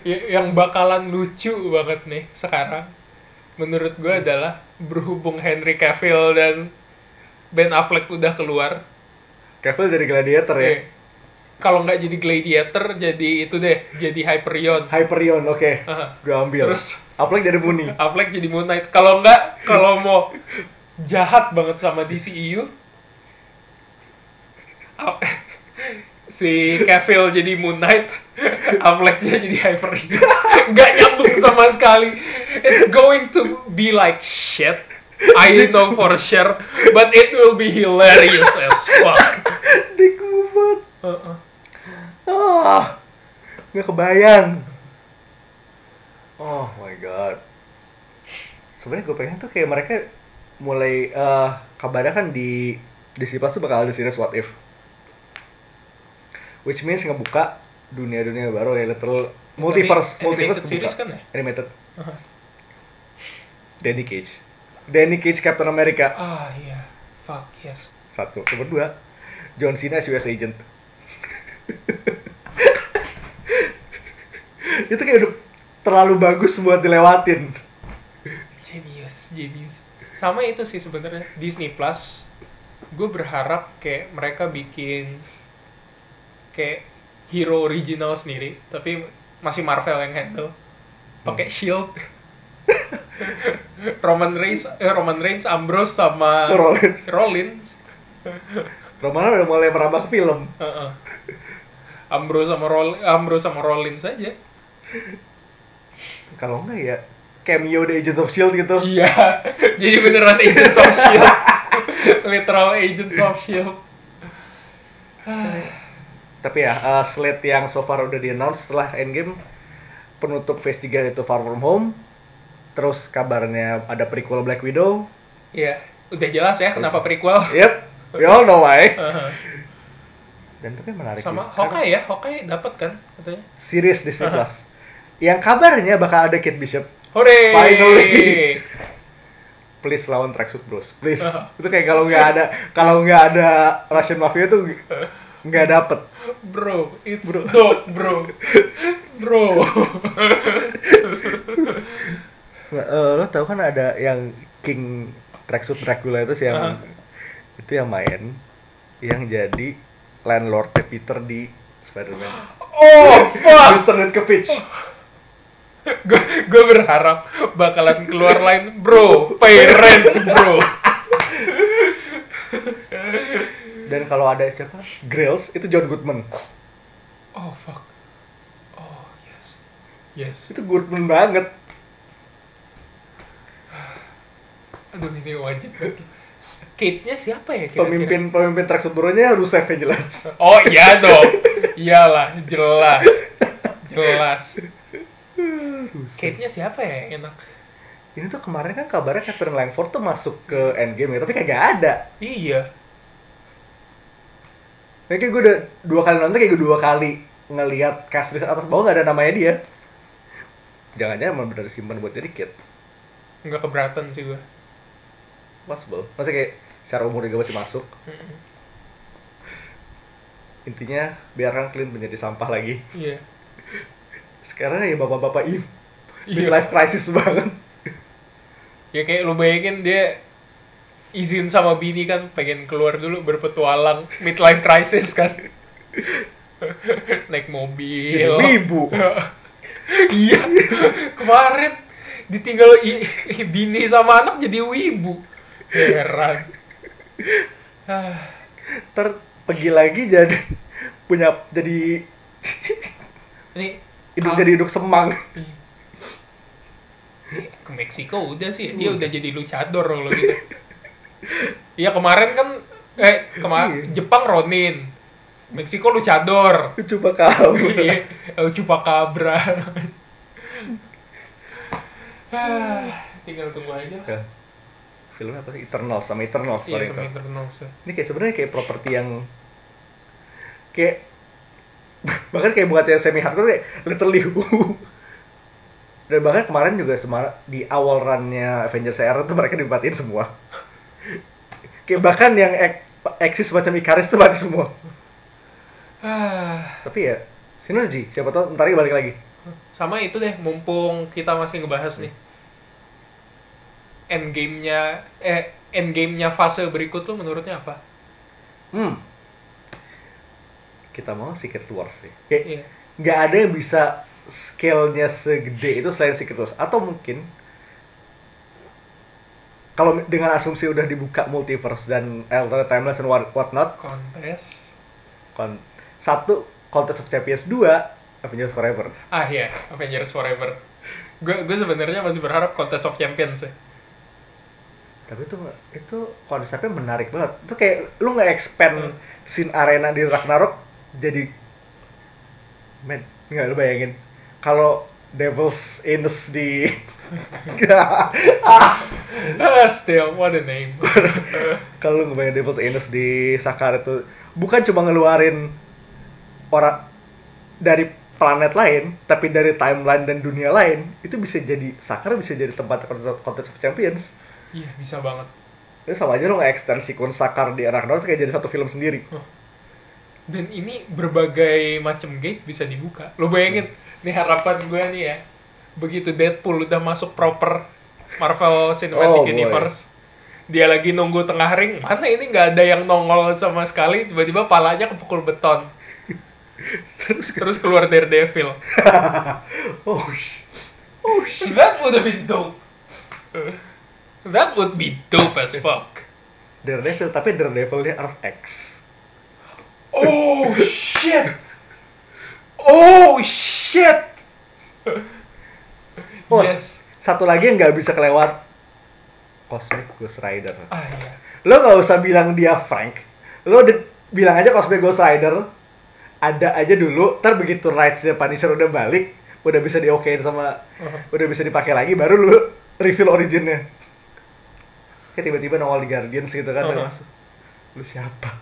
yang bakalan lucu banget nih sekarang menurut gue adalah berhubung Henry Cavill dan Ben Affleck udah keluar Cavill dari Gladiator ya. eh, kalau nggak jadi Gladiator jadi itu deh jadi Hyperion Hyperion, oke. Aha. Gue ambil. Terus- Apalagi dari Muni. Affleck jadi Moon Knight kalau nggak kalau mau jahat banget sama DCEU A- si Cavill jadi Moon Knight Afflecknya jadi Hyperion nggak nyambung sama sekali it's going to be like shit I know for sure but it will be hilarious as fuck Dick banget. Uh-uh. Oh, nggak kebayang. Oh my god. Sebenarnya gue pengen tuh kayak mereka mulai eh kabarnya kan di Disney Plus tuh bakal ada series What If. Which means ngebuka dunia-dunia baru ya literal multiverse, Anima- multiverse kebuka. kan ya? Animated. Aha. Danny Cage. Danny Cage Captain America. ah iya fuck yes Satu. Nomor dua, John Cena as US Agent. itu kayak udah terlalu bagus buat dilewatin. Genius, genius. Sama itu sih sebenarnya Disney Plus. Gue berharap kayak mereka bikin kayak hero original sendiri, tapi masih Marvel yang handle. Pakai Shield. Roman Reigns, eh, Roman Reigns, Ambrose sama Rollins. Rollins. Romano udah mulai merambah ke film. Heeh. Ambrose sama Roll, Ambrose sama Rollins aja. Kalau enggak ya cameo The Agents of Shield gitu. Iya, jadi beneran Agents of Shield, literal Agents of Shield. Tapi ya, uh, slate yang so far udah di-announce setelah Endgame penutup Phase 3 itu Far From Home. Terus kabarnya ada prequel Black Widow. Iya, udah jelas ya kenapa prequel. Yep, we all know why. Heeh. Dan tapi menarik Sama juga, karena Hawkeye ya, Hawkeye dapat kan katanya. Series Disney. Plus. Yang kabarnya bakal ada Kate Bishop. Hore! Finally. Please lawan Tracksuit Bros. Please. Aha. Itu kayak kalau nggak ada kalau nggak ada Russian Mafia tuh nggak dapet. Bro, it's Bro. dope, bro. Bro. Eh, lo tau kan ada yang King Tracksuit Dracula itu sih yang Aha. itu yang main yang jadi landlordnya Peter di Spider-Man. Oh, fuck! Mr. Netkovich. Gue gue berharap bakalan keluar lain, bro. Pay rent, bro. Dan kalau ada siapa? Grills itu John Goodman. Oh, fuck. Oh, yes. Yes. Itu Goodman banget. Aduh, ini wajib banget. Kate-nya siapa ya kira-kira? Pemimpin pemimpin Tracksuit Bro-nya Rusev yang jelas. Oh iya dong. Iyalah, jelas. Jelas. Kate-nya siapa ya enak? Ini tuh kemarin kan kabarnya Catherine Langford tuh masuk ke Endgame ya, tapi kagak ada. Iya. Kayak gue udah dua kali nonton, kayak gue dua kali ngelihat cast list atas bawah nggak ada namanya dia. Jangan-jangan emang bener disimpan buat jadi kid. Nggak keberatan sih gue. Possible. Masa kayak secara umur juga masih masuk. Intinya biarkan Clint menjadi sampah lagi. Iya. Sekarang ya bapak-bapak. Iya. Midlife crisis banget. Ya kayak lu bayangin dia izin sama bini kan pengen keluar dulu berpetualang midlife crisis kan. Naik mobil. Wibu. iya. Kemarin ditinggal i- bini sama anak jadi wibu. Heran. Ntar pergi lagi jadi punya jadi ini hidup jadi hidup semang. ke Meksiko udah sih dia udah jadi luchador kalau gitu. Iya kemarin kan eh kemarin Iya. Jepang Ronin, Meksiko luchador Coba kamu. Iya, Chupacabra. ah, tinggal tunggu aja lah. Ya. Filmnya apa sih? Eternal sama Eternal Iya, sorry sama itu. Eternals ya. Ini kayak sebenarnya kayak properti yang kayak bahkan kayak buat yang semi hardcore kayak literally who. Dan bahkan kemarin juga semar di awal runnya Avengers era tuh mereka dibatiin semua. kayak bahkan yang ek- eksis macam Icarus tuh mati semua. Ah, Tapi ya sinergi, siapa tahu ntar balik lagi. sama itu deh, mumpung kita masih ngebahas nih. Endgame-nya, eh, endgame-nya fase berikut lu menurutnya apa? Hmm. Kita mau Secret Wars sih. Kayak Iya. nggak ada yang bisa scale-nya segede itu selain Secret Wars atau mungkin kalau dengan asumsi udah dibuka multiverse dan alternate timelines and what whatnot Kontes. kon satu Contest of Champions 2 Avengers Forever Ah iya, Avengers Forever. Gue gue sebenarnya masih berharap Contest of Champions ya. Tapi itu itu konsepnya menarik banget itu kayak lu nggak expand scene arena di Ragnarok jadi men nggak lu bayangin kalau Devil's Anus di Ah, still, what a name. kalau lu ngebayangin Devil's Anus di Sakar itu bukan cuma ngeluarin orang dari planet lain, tapi dari timeline dan dunia lain, itu bisa jadi Sakar bisa jadi tempat Contest of Champions. Iya, bisa banget. Ini sama aja lo nge-extend sequence Sakar di Ragnarok kayak jadi satu film sendiri. Dan ini berbagai macam gate bisa dibuka. Lo bayangin, nih harapan gue nih ya. Begitu Deadpool udah masuk proper Marvel Oh, Cinematic boy. Universe. Dia lagi nunggu tengah ring, mana ini nggak ada yang nongol sama sekali, tiba-tiba palanya kepukul beton. Terus Terus keluar Daredevil. oh sh- oh sh- That would have been dope. That would be dope as fuck. Daredevil tapi Daredevilnya Earth X. Oh shit! Oh shit! Oh, Yes. Satu lagi yang nggak bisa kelewat Cosmic Ghost Rider. Ah iya. Lo nggak usah bilang dia Frank. Lo bilang aja Cosmic Ghost Rider ada aja dulu. Ntar begitu rights-nya Punisher udah balik, udah bisa diokein sama, Uh-huh. udah bisa dipakai lagi, baru lu reveal originnya. Kayak tiba-tiba nongol di Guardians gitu kan, Uh-huh. masuk. Lu siapa?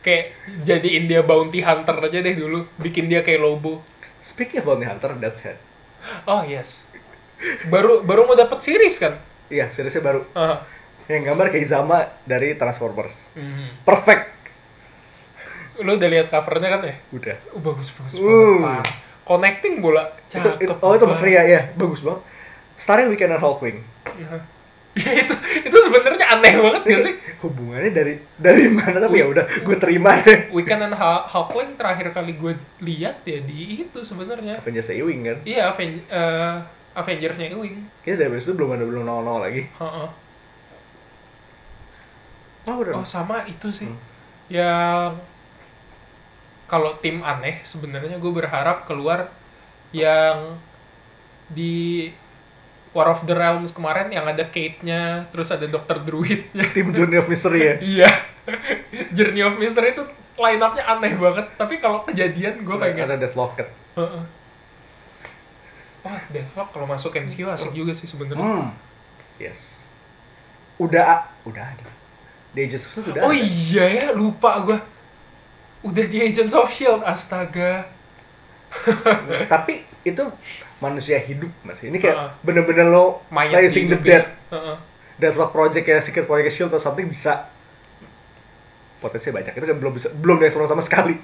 Kayak jadiin dia bounty hunter aja deh dulu, bikin dia kayak Lobo. Speaking of Bounty Hunter, that's it. Oh yes. Baru baru mau dapat series kan? Iya, seriesnya baru. Ah. Yang gambar kayak Zama dari Transformers. Mhm. Perfect. Lu udah lihat covernya kan ya? Udah. Oh, bagus bagus Uh. banget. Connecting bola. Cakep. itu- oh itu makanya ya, bagus banget. Starring Weekend and Hulkling. Nah. Ya, itu itu sebenarnya aneh banget gak sih? Hubungannya dari dari mana tapi ya udah gue terima deh. Weekend and Hulkling terakhir kali gue lihat ya di itu sebenarnya. Avengers Ewing kan. Iya, Aven eh, Avengers-nya Ewing. Kayaknya dari itu belum ada belum nol-nol lagi. Heeh. Oh, udah. Oh, sama itu sih. Hmm. Yang kalau tim aneh sebenarnya gue berharap keluar yang di War of the Realms kemarin yang ada Kate-nya, terus ada Dr. Druid-nya. Tim Journey of Mystery ya. Iya. Journey of Mystery itu line up-nya aneh banget, tapi kalau kejadian gue pengen. Ada Death Locket. Heeh. Wah, Deathlock kalau masuk MCU asik juga sih sebenarnya. Hmm. Yes. Udah udah ada. The Agents of Shield udah Oh ada. iya ya, lupa gue. Udah di Agents of Shield, astaga. Tapi itu manusia hidup mas. Ini kayak Heeh. bener-bener lo Mayat Raising the dihidupin. Dead. Heeh. Deathlock Project ya Secret Project Shield atau something bisa potensi banyak itu belum bisa belum dieksplor sama sekali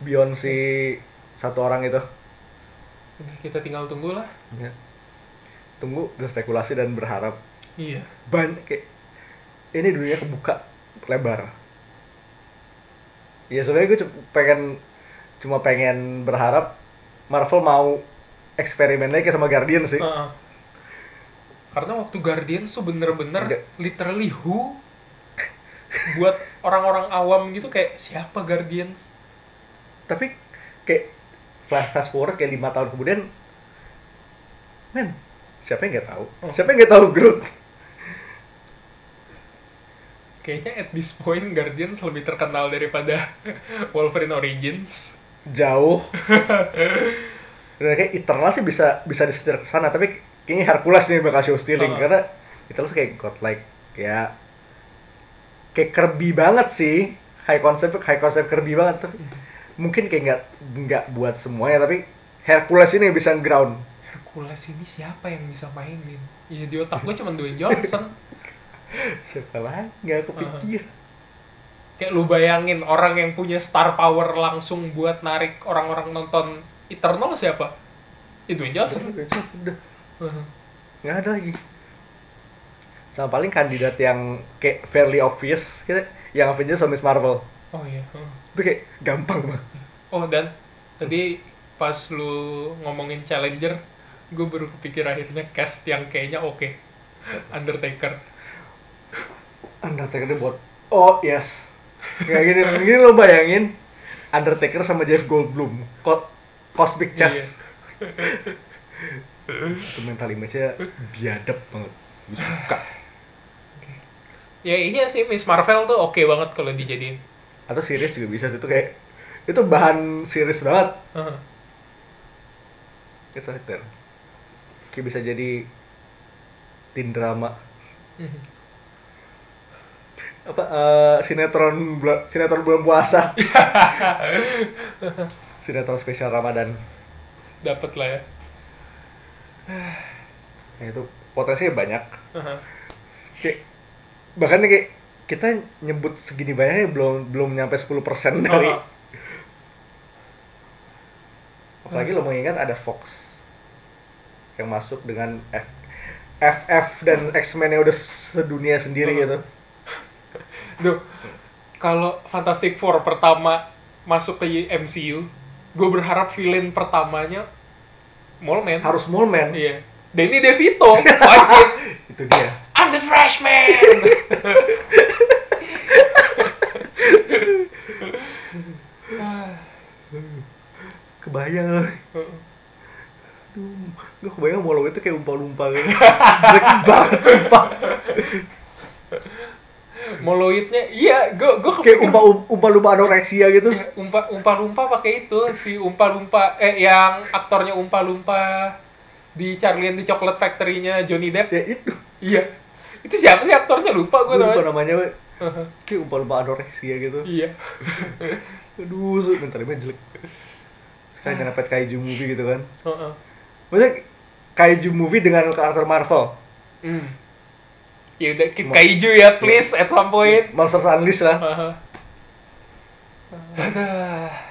beyond si satu orang itu kita tinggal tunggu lah. ya. tunggu berspekulasi dan berharap Iya. banyak kayak ini dunia kebuka lebar ya sebenarnya gue pengen cuma pengen berharap Marvel mau eksperimen lagi sama Guardian sih Heeh. Karena waktu Guardians tuh bener-bener literally who buat orang-orang awam gitu kayak siapa Guardians? tapi kayak flash fast forward kayak lima tahun kemudian men siapa yang nggak tahu Oh. siapa yang nggak tahu Groot kayaknya at this point Guardians lebih terkenal daripada Wolverine Origins. Jauh. Dan kayak Eternal sih bisa bisa disetir ke sana tapi kayaknya Hercules nih bakal show stealing Oh. karena Eternal kayak godlike kayak kayak Kirby banget sih. High concept high concept Kirby banget. Tapi mungkin kayak nggak nggak buat semuanya tapi Hercules ini bisa ground Hercules ini siapa yang bisa mainin? Ya di otak gue cuma Dwayne Johnson. siapa lagi? Nggak kepikir Kayak lu bayangin orang yang punya star power langsung buat narik orang-orang nonton Eternal siapa? Ya Dwayne Johnson. udah udah nggak ada lagi sama paling kandidat yang kayak fairly obvious gitu yang Avengers sama Miss Marvel Oh iya. itu kayak gampang banget Oh dan tadi pas lu ngomongin Challenger, gue baru kepikir akhirnya cast yang kayaknya oke. Undertaker. Undertaker dia buat oh yes kayak gini gini lo bayangin Undertaker sama Jeff Goldblum Ko Cosmic Chess. Itu mental image-nya biadab banget. Gue suka Ya iya sih Miss Marvel tuh oke banget kalau dijadiin. atau series juga bisa itu kayak itu bahan series banget. Soliter kayak bisa jadi teen drama. Mhm. Apa eh, sinetron sinetron bulan puasa sinetron spesial Ramadan Dapet lah ya. nah, itu potensinya banyak Heeh. kayak bahkan kayak kita nyebut segini banyaknya belum belum nyampe 10% dari Heeh. apalagi lo mengingat ada Fox yang masuk dengan F, FF dan X-Men yang udah sedunia sendiri Heeh. gitu Duh, kalau Fantastic Four pertama masuk ke MCU, gue berharap villain pertamanya Mole-Man. harus Smallman Iya. Danny DeVito, wajib. itu dia I'm the freshman. kebayang loh Aduh, gue kebayang mau itu kayak umpa-lumpa gitu jelek banget Moloidnya, iya, gue gue kayak umpa umpa-lumpa anoreksia gitu Ya, umpa umpa lumpa pakai itu si umpa lumpa eh yang aktornya umpa lumpa di Charlie and the Chocolate Factory-nya Johnny Depp. ya itu Iya. Itu siapa sih aktornya lupa gue gue lupa namanya. we. kayak umpa-lumpa anoreksia gitu iya. aduh su- mentalnya jelek kayak nyerempet kaiju movie gitu kan Heeh. maksudnya kaiju movie dengan karakter Marvel Hmm. Ya udah kita kaiju ya please at some point. Monsters Unleashed lah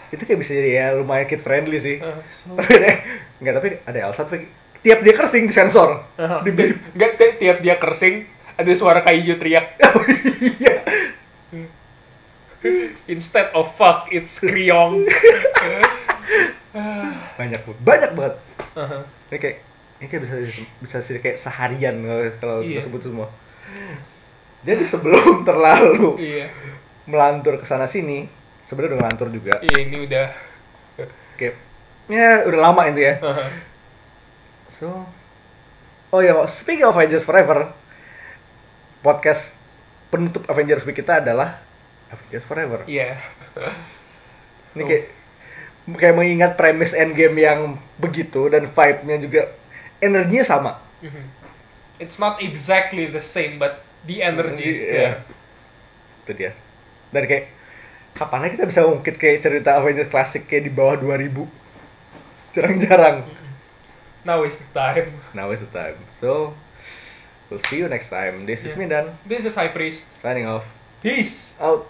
itu kayak bisa jadi ya lumayan kid friendly sih so- tapi ada nggak tapi ada Elsa tapi tiap dia kersing disensor Heeh. di beep Nggak, ti- tiap dia kersing ada suara kaiju teriak. iya Instead of fuck, it's kriong. banyak banget banyak banget Heeh. ini kayak ini kayak bisa bisa sih kayak seharian kalau- kalau Iya. kita sebut semua jadi sebelum terlalu Iya. melantur ke sana sini sebenarnya udah melantur juga Iya ini udah. kayak ya udah lama itu ya Heeh. so oh ya speaking of Avengers Forever podcast penutup Avengers Week kita adalah Avengers Forever Iya. ini kayak kayak mengingat premis Endgame yang begitu dan vibe-nya juga energinya sama Mhm. It's not exactly the same, but the energy is Iya. there. itu dia dan kayak kapan kita bisa ngungkit kayak cerita Avengers klasik kayak di bawah 2000 jarang-jarang Now is the time. now is the time so we'll see you next time this is Yeah. Mindan This is High Priest. signing off Peace. out